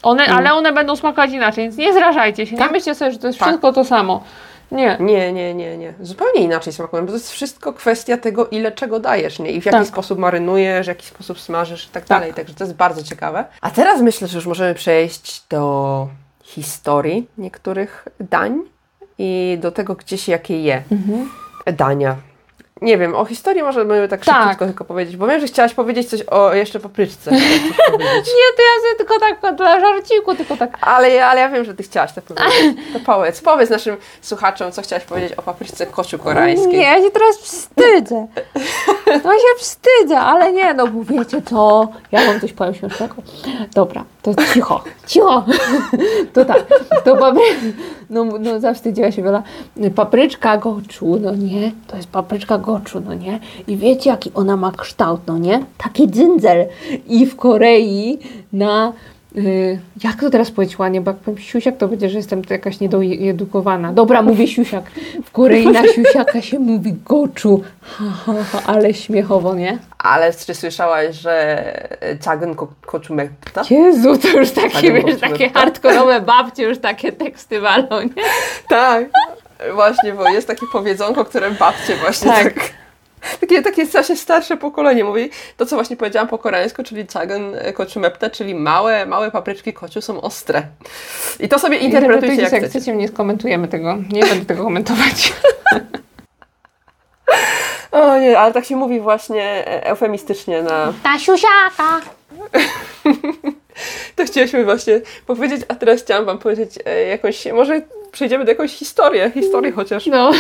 One, mm. Ale one będą smakować inaczej, więc nie zrażajcie się. Tak? Nie myślcie sobie, że to jest tak. wszystko to samo. Nie. Nie, nie, nie, nie. Zupełnie inaczej smakują, bo to jest wszystko kwestia tego, ile czego dajesz, nie? I w jaki tak. sposób marynujesz, w jaki sposób smażysz i tak, tak dalej. Także to jest bardzo ciekawe. A teraz myślę, że już możemy przejść do historii niektórych dań i do tego, gdzie się jakie je. Mhm. Dania nie wiem, o historii możemy tak, tak. szybko tylko powiedzieć, bo wiem, że chciałaś powiedzieć coś o jeszcze papryczce. nie, to ja sobie tylko tak dla żarciku, tylko tak. Ale, ale ja wiem, że ty chciałaś to powiedzieć. To powiedz, powiedz naszym słuchaczom, co chciałaś powiedzieć o papryczce kociu koreańskiej. Nie, ja się teraz wstydzę. No się wstydzę, ale nie, no bo wiecie co, ja wam coś powiem śmiesznego. Dobra, to cicho, cicho. To tak, to papryczka, no, no zawstydziła się Wiola. Papryczka goczu, no nie, to jest papryczka goczu, no nie. I wiecie jaki ona ma kształt, no nie? Taki dzyndzel. I w Korei na jak to teraz powiedzieć ładnie, bo jak powiem siusiak, to będzie, że jestem jakaś niedoedukowana. Dobra, mówię siusiak. W Korei na siusiaka się mówi goczu. Ha, ha, ha, ale śmiechowo, nie? Ale czy słyszałaś, że cagn koczumekta? Jezu, to już takie, wiesz, takie hardkorowe babcie już takie teksty walą, nie? Tak, właśnie, bo jest takie powiedzonko, które babcie właśnie tak, tak takie, takie właśnie starsze pokolenie mówi to, co właśnie powiedziałam po koreańsku, czyli chagan kochumepta, czyli małe, małe papryczki kociu są ostre. I to sobie interpretujcie jak, jak chcecie. Nie skomentujemy tego, nie będę tego komentować. o nie, ale tak się mówi właśnie eufemistycznie na... Ta siusiaka! to chcieliśmy właśnie powiedzieć, a teraz chciałam Wam powiedzieć e, jakąś, może przejdziemy do jakąś historii, historii chociaż. No.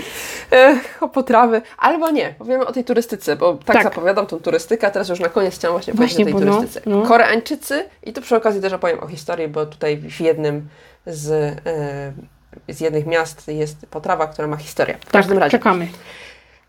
o potrawy, albo nie, powiemy o tej turystyce, bo tak, tak. zapowiadam tą turystykę, a teraz już na koniec chciałam właśnie, właśnie powiedzieć o tej no, turystyce. No. Koreańczycy i tu przy okazji też opowiem o historii, bo tutaj w jednym z, e, z jednych miast jest potrawa, która ma historię. W każdym tak, razie. czekamy.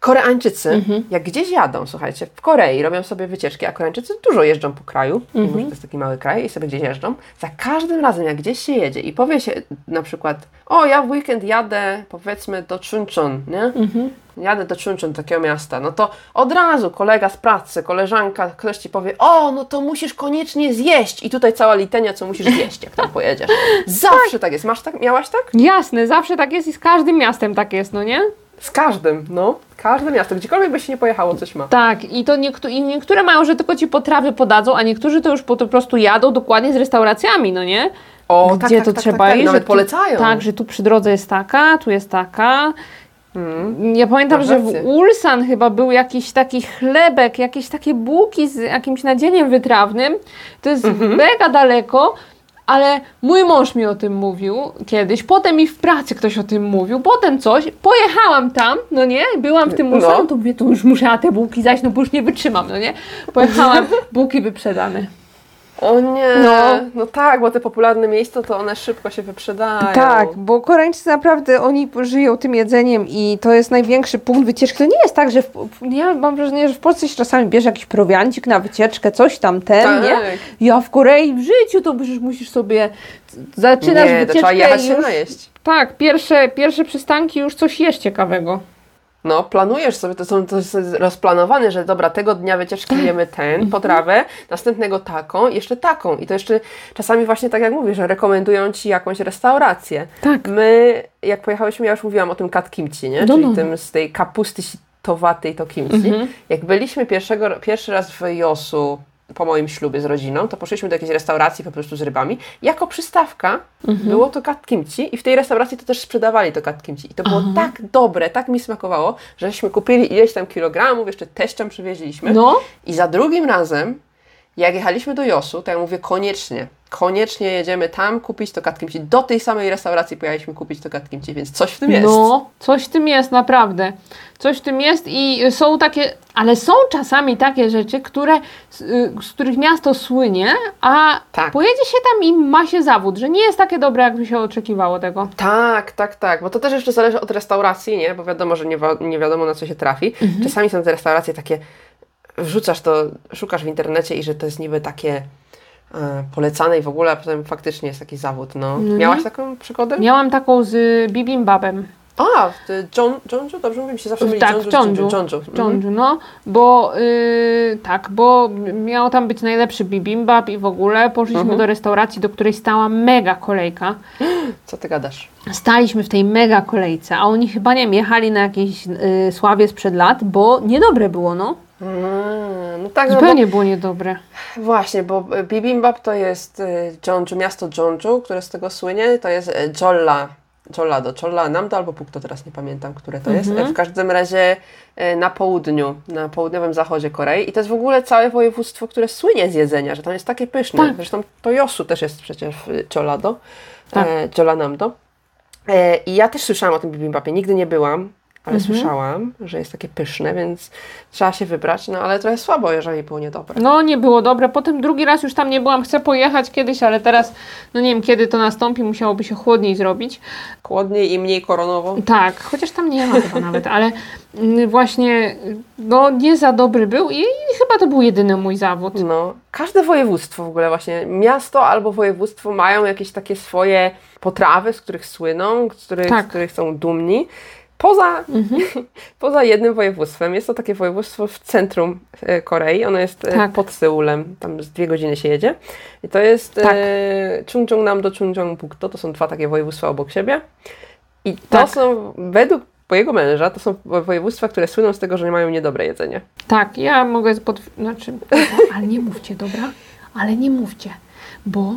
Koreańczycy, mhm. jak gdzieś jadą, słuchajcie, w Korei robią sobie wycieczki, a Koreańczycy dużo jeżdżą po kraju, mhm. mimo że to jest taki mały kraj i sobie gdzieś jeżdżą. Za każdym razem, jak gdzieś się jedzie i powie się na przykład, o ja w weekend jadę powiedzmy do Chuncheon, nie? Mhm. Jadę do Chuncheon, takiego miasta, no to od razu kolega z pracy, koleżanka, ktoś Ci powie, o no to musisz koniecznie zjeść i tutaj cała litania, co musisz zjeść, jak tam pojedziesz. Zawsze tak, tak jest. Masz tak? Miałaś tak? Jasne, zawsze tak jest i z każdym miastem tak jest, no nie? Z każdym, no. Każde miasto, gdziekolwiek by się nie pojechało, coś ma. Tak, i to niektó i niektóre mają, że tylko ci potrawy podadzą, a niektórzy to już po, po prostu jadą dokładnie z restauracjami, no nie? O, Gdzie tak, to tak, tak trzeba tak, tak, iść? Nawet tu, polecają. Tak, że tu przy drodze jest taka, tu jest taka. Ja pamiętam, że w. Ulsan chyba był jakiś taki chlebek, jakieś takie bułki z jakimś nadzieniem wytrawnym. To jest Mhm. mega daleko, ale mój mąż mi o tym mówił kiedyś. Potem mi w pracy ktoś o tym mówił. Potem coś. Pojechałam tam, no nie? Byłam w tym No. Ulsan, to mówię, to już muszę na te bułki zajść, no bo już nie wytrzymam, no nie? Pojechałam, bułki wyprzedane. O nie, No. no. tak, bo te popularne miejsca to one szybko się wyprzedają. Tak, bo Koreańczycy naprawdę, oni żyją tym jedzeniem i to jest największy punkt wycieczki. To nie jest tak, że w, ja mam wrażenie, że w Polsce się czasami bierze jakiś prowiancik na wycieczkę, coś tam, ten, Tak. nie? Ja w Korei w życiu to przecież musisz sobie, zaczynasz nie, to wycieczkę trzeba jechać i się już, najeść. tak, pierwsze, pierwsze przystanki już coś jest ciekawego. No, planujesz sobie, to, są, to jest rozplanowane, że dobra, tego dnia wycieczki jemy ten, potrawę, następnego taką, jeszcze taką. I to jeszcze czasami właśnie tak jak mówisz, że rekomendują Ci jakąś restaurację. Tak. My, jak pojechałyśmy, ja już mówiłam o tym kat kimchi, nie? No, Czyli no. tym z tej kapusty sitowatej to kimchi. Jak byliśmy pierwszego, pierwszy raz w Josu po moim ślubie z rodziną, to poszliśmy do jakiejś restauracji po prostu z rybami. Jako przystawka było to kat kimchi i w tej restauracji to też sprzedawali to kat kimchi. I to było tak dobre, tak mi smakowało, żeśmy kupili ileś tam kilogramów, jeszcze teściom przywieźliśmy. No, I za drugim razem, jak jechaliśmy do Josu, to ja mówię koniecznie, koniecznie jedziemy tam kupić to kat kimchi. Do tej samej restauracji pojechaliśmy kupić to kat kimchi, więc coś w tym jest. no, coś w tym jest, naprawdę. Coś w tym jest i są takie, ale są czasami takie rzeczy, które, z, y, których miasto słynie, a Tak. pojedzie się tam i ma się zawód, że nie jest takie dobre, jakby się oczekiwało tego. Tak, tak, tak, bo to też jeszcze zależy od restauracji, nie? Bo wiadomo, że nie, nie wiadomo na co się trafi. Mhm. Czasami są te restauracje takie, wrzucasz to, szukasz w internecie i że to jest niby takie e, polecane i w ogóle, a potem faktycznie jest taki zawód, no. No Miałaś taką przygodę? Miałam taką z bibimbabem. A, Johnju? Dobrze mówię, mi się zawsze myli Tak, Jeonju. Jeonju. Jeonju. Mhm. Jeonju, no, bo yy, tak, bo miał tam być najlepszy bibimbap i w ogóle poszliśmy Mhm. do restauracji, do której stała mega kolejka. Co ty gadasz? Staliśmy w tej mega kolejce, a oni chyba nie jechali na jakiejś yy, sławie sprzed lat, bo niedobre było, no. Mm, no tak, no bo, Zupełnie było niedobre. właśnie, bo bibimbap to jest e, Jeonju, miasto Jeonju, które z tego słynie, to jest e, Jolla. Jollado, Jolla Namdo albo Pukto, teraz nie pamiętam, które to jest. Mhm. E, W każdym razie e, na południu, na południowym zachodzie Korei. I to jest w ogóle całe województwo, które słynie z jedzenia, że tam jest takie pyszne. Tak. Zresztą to Josu też jest przecież w Jollado, Tak. e, Jolla Namdo. E, I ja też słyszałam o tym bibimbapie, nigdy nie byłam, ale Mhm. słyszałam, że jest takie pyszne, więc trzeba się wybrać, no ale trochę słabo, jeżeli było niedobre. No, nie było dobre. Potem drugi raz już tam nie byłam. Chcę pojechać kiedyś, ale teraz, no nie wiem, kiedy to nastąpi, musiałoby się chłodniej zrobić. Chłodniej i mniej koronowo. Tak, chociaż tam nie ma chyba nawet, ale mm, właśnie no nie za dobry był i, i chyba to był jedyny mój zawód. No, każde województwo w ogóle właśnie, miasto albo województwo mają jakieś takie swoje potrawy, z których słyną, z których, Tak. z których są dumni. Poza, poza jednym województwem, jest to takie województwo w centrum e, Korei, ono jest e, Tak. pod Seulem, tam z dwie godziny się jedzie. I to jest Tak. e, Chungcheongnam-do Chungcheongbuk-do, to są dwa takie województwa obok siebie. I to Tak. są, według mojego męża, to są województwa, które słyną z tego, że nie mają niedobre jedzenie. Tak, ja mogę pod... znaczy, ale nie mówcie, dobra? Ale nie mówcie, bo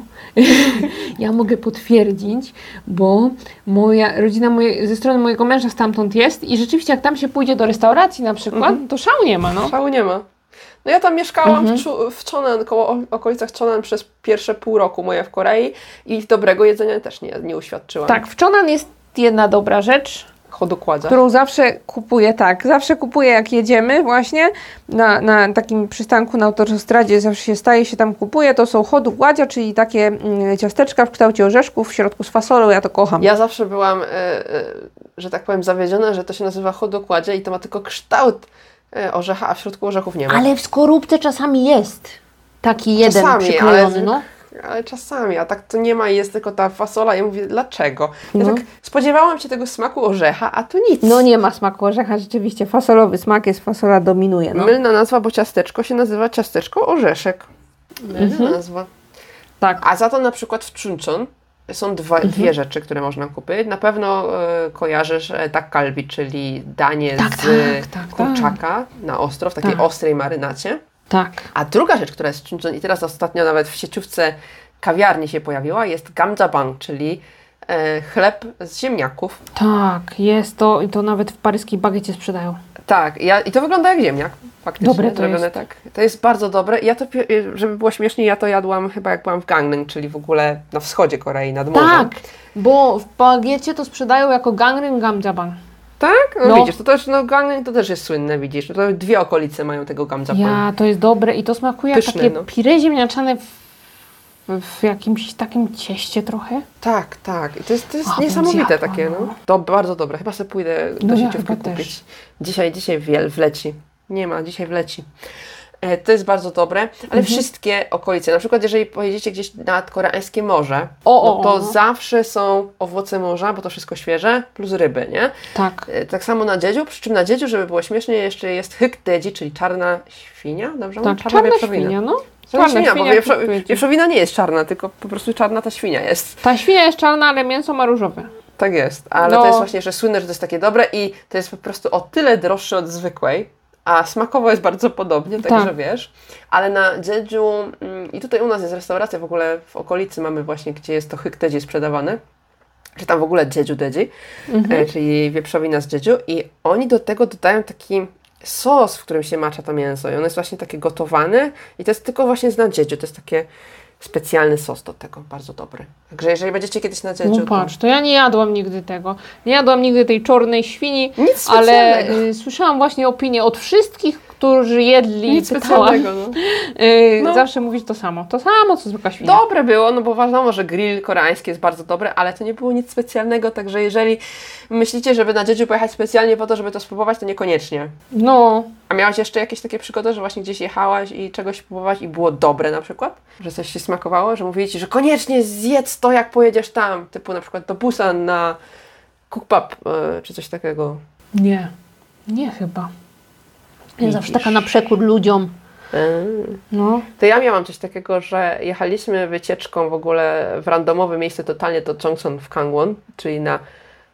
ja mogę potwierdzić, bo moja rodzina moje, ze strony mojego męża stamtąd jest i rzeczywiście jak tam się pójdzie do restauracji na przykład, to szału nie ma, no. Szału nie ma. No ja tam mieszkałam Mhm. w, w Chonan, koło okolicach Chonan przez pierwsze pół roku moje w Korei i dobrego jedzenia też nie, nie uświadczyłam. Tak, w Chonan jest jedna dobra rzecz, Chodokładza. którą zawsze kupuję, tak, zawsze kupuję jak jedziemy właśnie na, na takim przystanku na autostradzie, zawsze się staje się tam kupuje, to są chodu gładzia, czyli takie mm, ciasteczka w kształcie orzeszków, w środku z fasolą, ja to kocham. Ja zawsze byłam, e, e, że tak powiem, zawiedziona, że to się nazywa chodokładzie i to ma tylko kształt e, orzecha, a w środku orzechów nie ma. Ale w skorupce czasami jest taki jeden Czasami, przyklejony, ale- no. Ale czasami, a tak to nie ma i jest tylko ta fasola. Ja mówię, dlaczego? Ja No. tak spodziewałam się tego smaku orzecha, a tu nic. No nie ma smaku orzecha, rzeczywiście fasolowy smak jest, fasola dominuje, no. Mylna nazwa, bo ciasteczko się nazywa ciasteczko orzeszek. Mylna Mhm. nazwa. Tak. A za to na przykład w Chuncheon są dwa, Mhm. dwie rzeczy, które można kupić. Na pewno e, kojarzysz e, tak kalbi, czyli danie Tak, z tak, tak, kurczaka na ostro, w takiej Tak. ostrej marynacie. Tak. A druga rzecz, która jest Chuncheon i teraz ostatnio nawet w sieciówce kawiarni się pojawiła, jest gamjabang, czyli e, chleb z ziemniaków. Tak, jest to i to nawet w paryskiej bagiecie sprzedają. Tak, ja, i to wygląda jak ziemniak. Faktycznie, Dobre to jest. tak. To jest bardzo dobre. Ja to, pi- żeby było śmiesznie, ja to jadłam chyba jak byłam w Gangneung, czyli w ogóle na wschodzie Korei, nad morzem. Tak, bo w bagiecie to sprzedają jako gangren gamjabang. Tak? No, No. widzisz, to też, no to też jest słynne, widzisz. No To dwie okolice mają tego gamjapang. Ja, to jest dobre i to smakuje jak Pyszne, takie no. pire ziemniaczane w, w jakimś takim cieście trochę. Tak, tak. I to jest, to jest A, niesamowite takie, no. To bardzo dobre. Chyba sobie pójdę do No ja sieciówki chyba kupić. też. Dzisiaj, dzisiaj wiel, wleci. Nie ma, dzisiaj wleci. E, To jest bardzo dobre, ale Mhm. wszystkie okolice, na przykład jeżeli pojedziecie gdzieś nad koreańskie morze, O, no to o. zawsze są owoce morza, bo to wszystko świeże, plus ryby, nie? Tak. E, Tak samo na dziedziu, przy czym na dziedziu, żeby było śmiesznie, jeszcze jest hyk dedzi, czyli czarna świnia, dobrze? Tak, czarna wieprzowina. świnia, no. Czarna świnia, bo wieprzo, wieprzowina nie jest czarna, tylko po prostu czarna ta świnia jest. Ta świnia jest czarna, ale mięso ma różowe. Tak jest, ale No. to jest właśnie, że słynne, że to jest takie dobre i to jest po prostu o tyle droższe od zwykłej, a smakowo jest bardzo podobnie, także Tak. wiesz. Ale na Jeju, mm, i tutaj u nas jest restauracja w ogóle w okolicy mamy właśnie, gdzie jest to hykteji sprzedawane, czy tam w ogóle Jeju Deji, Mhm. e, czyli wieprzowina z Jeju i oni do tego dodają taki sos, w którym się macza to mięso i on jest właśnie takie gotowane i to jest tylko właśnie z na Jeju, to jest takie specjalny sos do tego, bardzo dobry. Także jeżeli będziecie kiedyś na Jeju, No patrz, to ja nie jadłam nigdy tego. Nie jadłam nigdy tej czarnej świni, nic ale y, słyszałam właśnie opinię od wszystkich, którzy jedli Nic pytałam, specjalnego, no. y, No. zawsze mówić to samo. To samo, co zwykła świnia. Dobre było, no bo wiadomo, że grill koreański jest bardzo dobry, ale to nie było nic specjalnego, także jeżeli myślicie, żeby na Jeju pojechać specjalnie po to, żeby to spróbować, to niekoniecznie. No, A miałaś jeszcze jakieś takie przygody, że właśnie gdzieś jechałaś i czegoś próbowałaś i było dobre na przykład? Że coś Ci smakowało? Że mówili Ci, że koniecznie zjedz to, jak pojedziesz tam, typu na przykład do Busan na Cookpub, e, czy coś takiego. nie. Nie chyba. Ja zawsze taka na przekór ludziom. E, No. To ja miałam coś takiego, że jechaliśmy wycieczką w ogóle w randomowe miejsce totalnie do Chongson w Kangwon, czyli na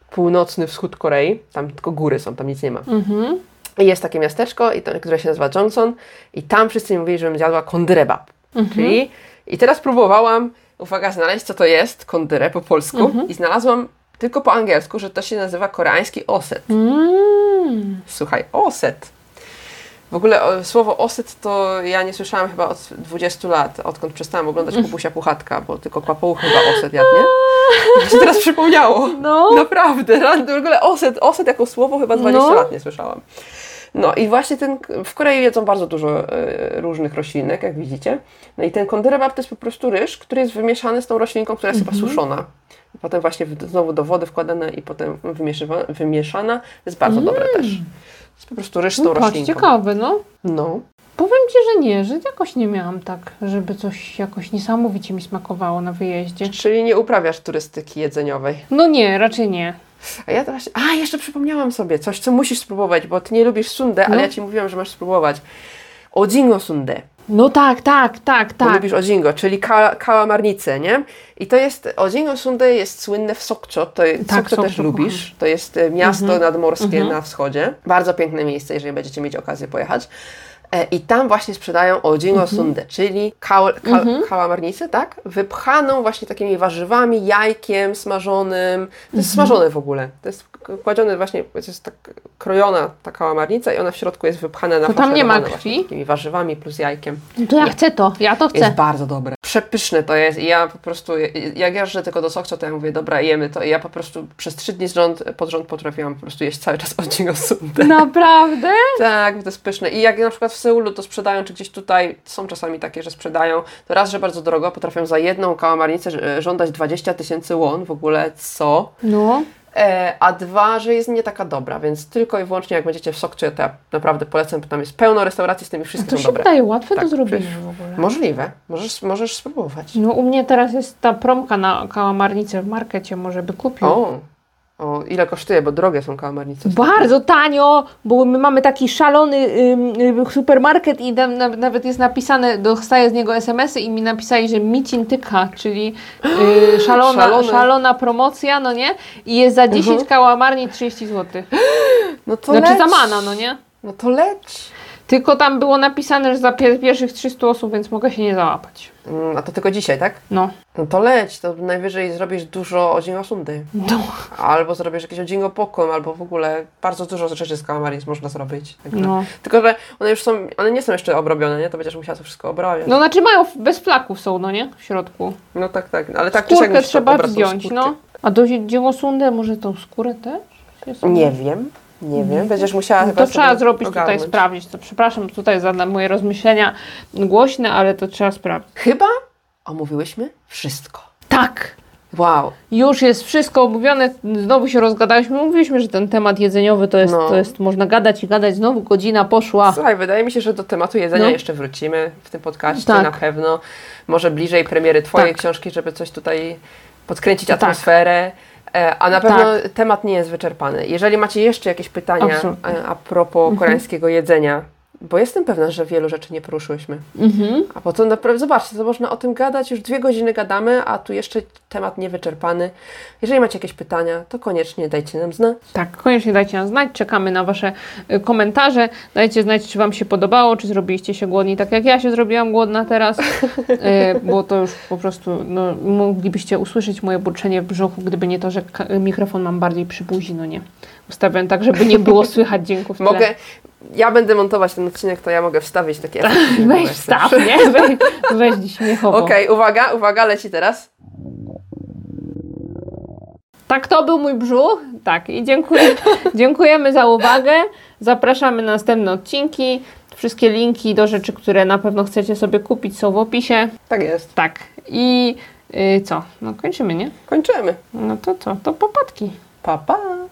północny wschód Korei. Tam tylko góry są, tam nic nie ma. Mhm. I jest takie miasteczko, to, które się nazywa Johnson i tam wszyscy mi mówili, żebym zjadła kondyrebab. Mhm. Czyli, i teraz próbowałam, uwaga, znaleźć co to jest kondyre po polsku Mhm. i znalazłam tylko po angielsku, że to się nazywa koreański oset. Mm. Słuchaj, oset. W ogóle o, słowo oset to ja nie słyszałam chyba od 20 lat, odkąd przestałam oglądać Kubusia Puchatka, bo tylko kłapoł chyba oset jadnie. Mi się teraz przypomniało. No. Naprawdę, w ogóle oset, oset jako słowo chyba 20 No. lat nie słyszałam. No i właśnie ten, w Korei jedzą bardzo dużo e, różnych roślinek, jak widzicie. No i ten kondyrebab to jest po prostu ryż, który jest wymieszany z tą roślinką, która jest Mhm. chyba suszona. Potem właśnie w, znowu do wody wkładane i potem wymieszana. jest bardzo dobre też. Jest po prostu ryż z tą No, patrz, roślinką. ciekawe, no. No. Powiem Ci, że nie, że jakoś nie miałam tak, żeby coś jakoś niesamowicie mi smakowało na wyjeździe. Czyli nie uprawiasz turystyki jedzeniowej. No nie, raczej nie. A ja teraz. A, jeszcze przypomniałam sobie coś, co musisz spróbować, bo ty nie lubisz sundę, ale No. ja ci mówiłam, że masz spróbować. Ojingo sundę. No tak, tak, tak, Bo tak. lubisz ojingo, czyli ka kałamarnicę, nie? I to jest, ojingo sundę jest słynne w Sokcho, to Tak, Sokcho też lubisz, to jest e, miasto Mhm. nadmorskie Mhm. na wschodzie, bardzo piękne miejsce, jeżeli będziecie mieć okazję pojechać. E, I tam właśnie sprzedają ojingo Mhm. sundę, czyli kał, ka, kałamarnicę, tak? Wypchaną właśnie takimi warzywami, jajkiem smażonym. To jest Mhm. smażone w ogóle. To jest kładzione właśnie, to jest tak krojona ta kałamarnica i ona w środku jest wypchana na To tam nie ma krwi? takimi warzywami plus jajkiem. No to ja chcę to, ja to chcę. Jest bardzo dobre. Przepyszne to jest i ja po prostu, jak jeżdżę tylko do Sokcho, to ja mówię, dobra, jemy to i ja po prostu przez trzy dni z rząd, pod rząd potrafiłam po prostu jeść cały czas odcinek sundę. Naprawdę? Tak, to jest pyszne. I jak na przykład w Seulu to sprzedają, czy gdzieś tutaj, są czasami takie, że sprzedają, to raz, że bardzo drogo, potrafią za jedną kałamarnicę e, żądać 20 tysięcy won, w ogóle co? No. E, a dwa, że jest nie taka dobra, więc tylko i wyłącznie jak będziecie w Sokcho, to ja naprawdę polecam, bo tam jest pełno restauracji z tymi A wszystkie to się wydaje łatwe Tak, do zrobienia w ogóle. Możliwe, możesz, możesz spróbować. No u mnie teraz jest ta promka na kałamarnicę w markecie, może by kupił. O, o, ile kosztuje, bo drogie są kałamarnice. Bardzo tanio, bo my mamy taki szalony ym, supermarket i tam na, nawet jest napisane, dostaję z niego SMS-y i mi napisali, że micin tyka, czyli y, szalona, szalona promocja, no nie? I jest za 10 Mhm. kałamarni 30 zł. No to Znaczy leć. za mana, no nie? No to leć. Tylko tam było napisane, że za pier- pierwszych 300 osób, więc mogę się nie załapać. Mm, A to tylko dzisiaj, tak? No. No to leć, to najwyżej zrobisz dużo o no. Albo zrobisz jakieś o Pokum, albo w ogóle bardzo dużo rzeczy z Calamari można zrobić. Także- No. Tylko, że one już są, one nie są jeszcze obrobione, nie? To będziesz musiała to wszystko obrabiać. no znaczy mają, bez flaków są, no nie? W środku. No tak, tak. Ale tak czy siak Skórkę trzeba zdjąć, skórkę. no. A do dziełosundę może tą skórę też? Nie wiem, nie wiem. Będziesz musiała No chyba to trzeba zrobić tutaj, ogarnąć. sprawdzić. To przepraszam tutaj za moje rozmyślenia głośne, ale to trzeba sprawdzić. Chyba omówiłyśmy wszystko. Tak! Wow. Już jest wszystko omówione, znowu się rozgadaliśmy. Mówiliśmy, że ten temat jedzeniowy to jest, No. to jest można gadać i gadać. Znowu godzina poszła. Słuchaj, wydaje mi się, że do tematu jedzenia No. jeszcze wrócimy w tym podcaście Tak. na pewno. Może bliżej premiery Twojej Tak. książki, żeby coś tutaj podkręcić Tak. atmosferę. E, A na pewno temat nie jest wyczerpany. Jeżeli macie jeszcze jakieś pytania Absolutnie. e, a propos koreańskiego jedzenia, bo jestem pewna, że wielu rzeczy nie poruszyłyśmy. Mhm. A po to naprawdę, zobaczcie, to można o tym gadać, już dwie godziny gadamy, a tu jeszcze temat niewyczerpany. Jeżeli macie jakieś pytania, to koniecznie dajcie nam znać. Tak, koniecznie dajcie nam znać. Czekamy na Wasze y, komentarze. Dajcie znać, czy Wam się podobało, czy zrobiliście się głodni, tak jak ja się zrobiłam głodna teraz, y, bo to już po prostu no, moglibyście usłyszeć moje burczenie w brzuchu, gdyby nie to, że mikrofon mam bardziej przy buzi, no nie. Ustawiam tak, żeby nie było słychać dźwięków. Mogę, ja będę montować ten odcinek, to ja mogę wstawić takie efekty Weź wstaw, nie? Weź, weź śmiechowo. Okej, uwaga, uwaga, leci teraz. Tak, to był mój brzuch. Tak, i dziękuję, dziękujemy za uwagę. Zapraszamy na następne odcinki. Wszystkie linki do rzeczy, które na pewno chcecie sobie kupić, są w opisie. Tak jest. Tak. I y, co? No kończymy, nie? Kończymy. No to co? To popadki. Pa, pa.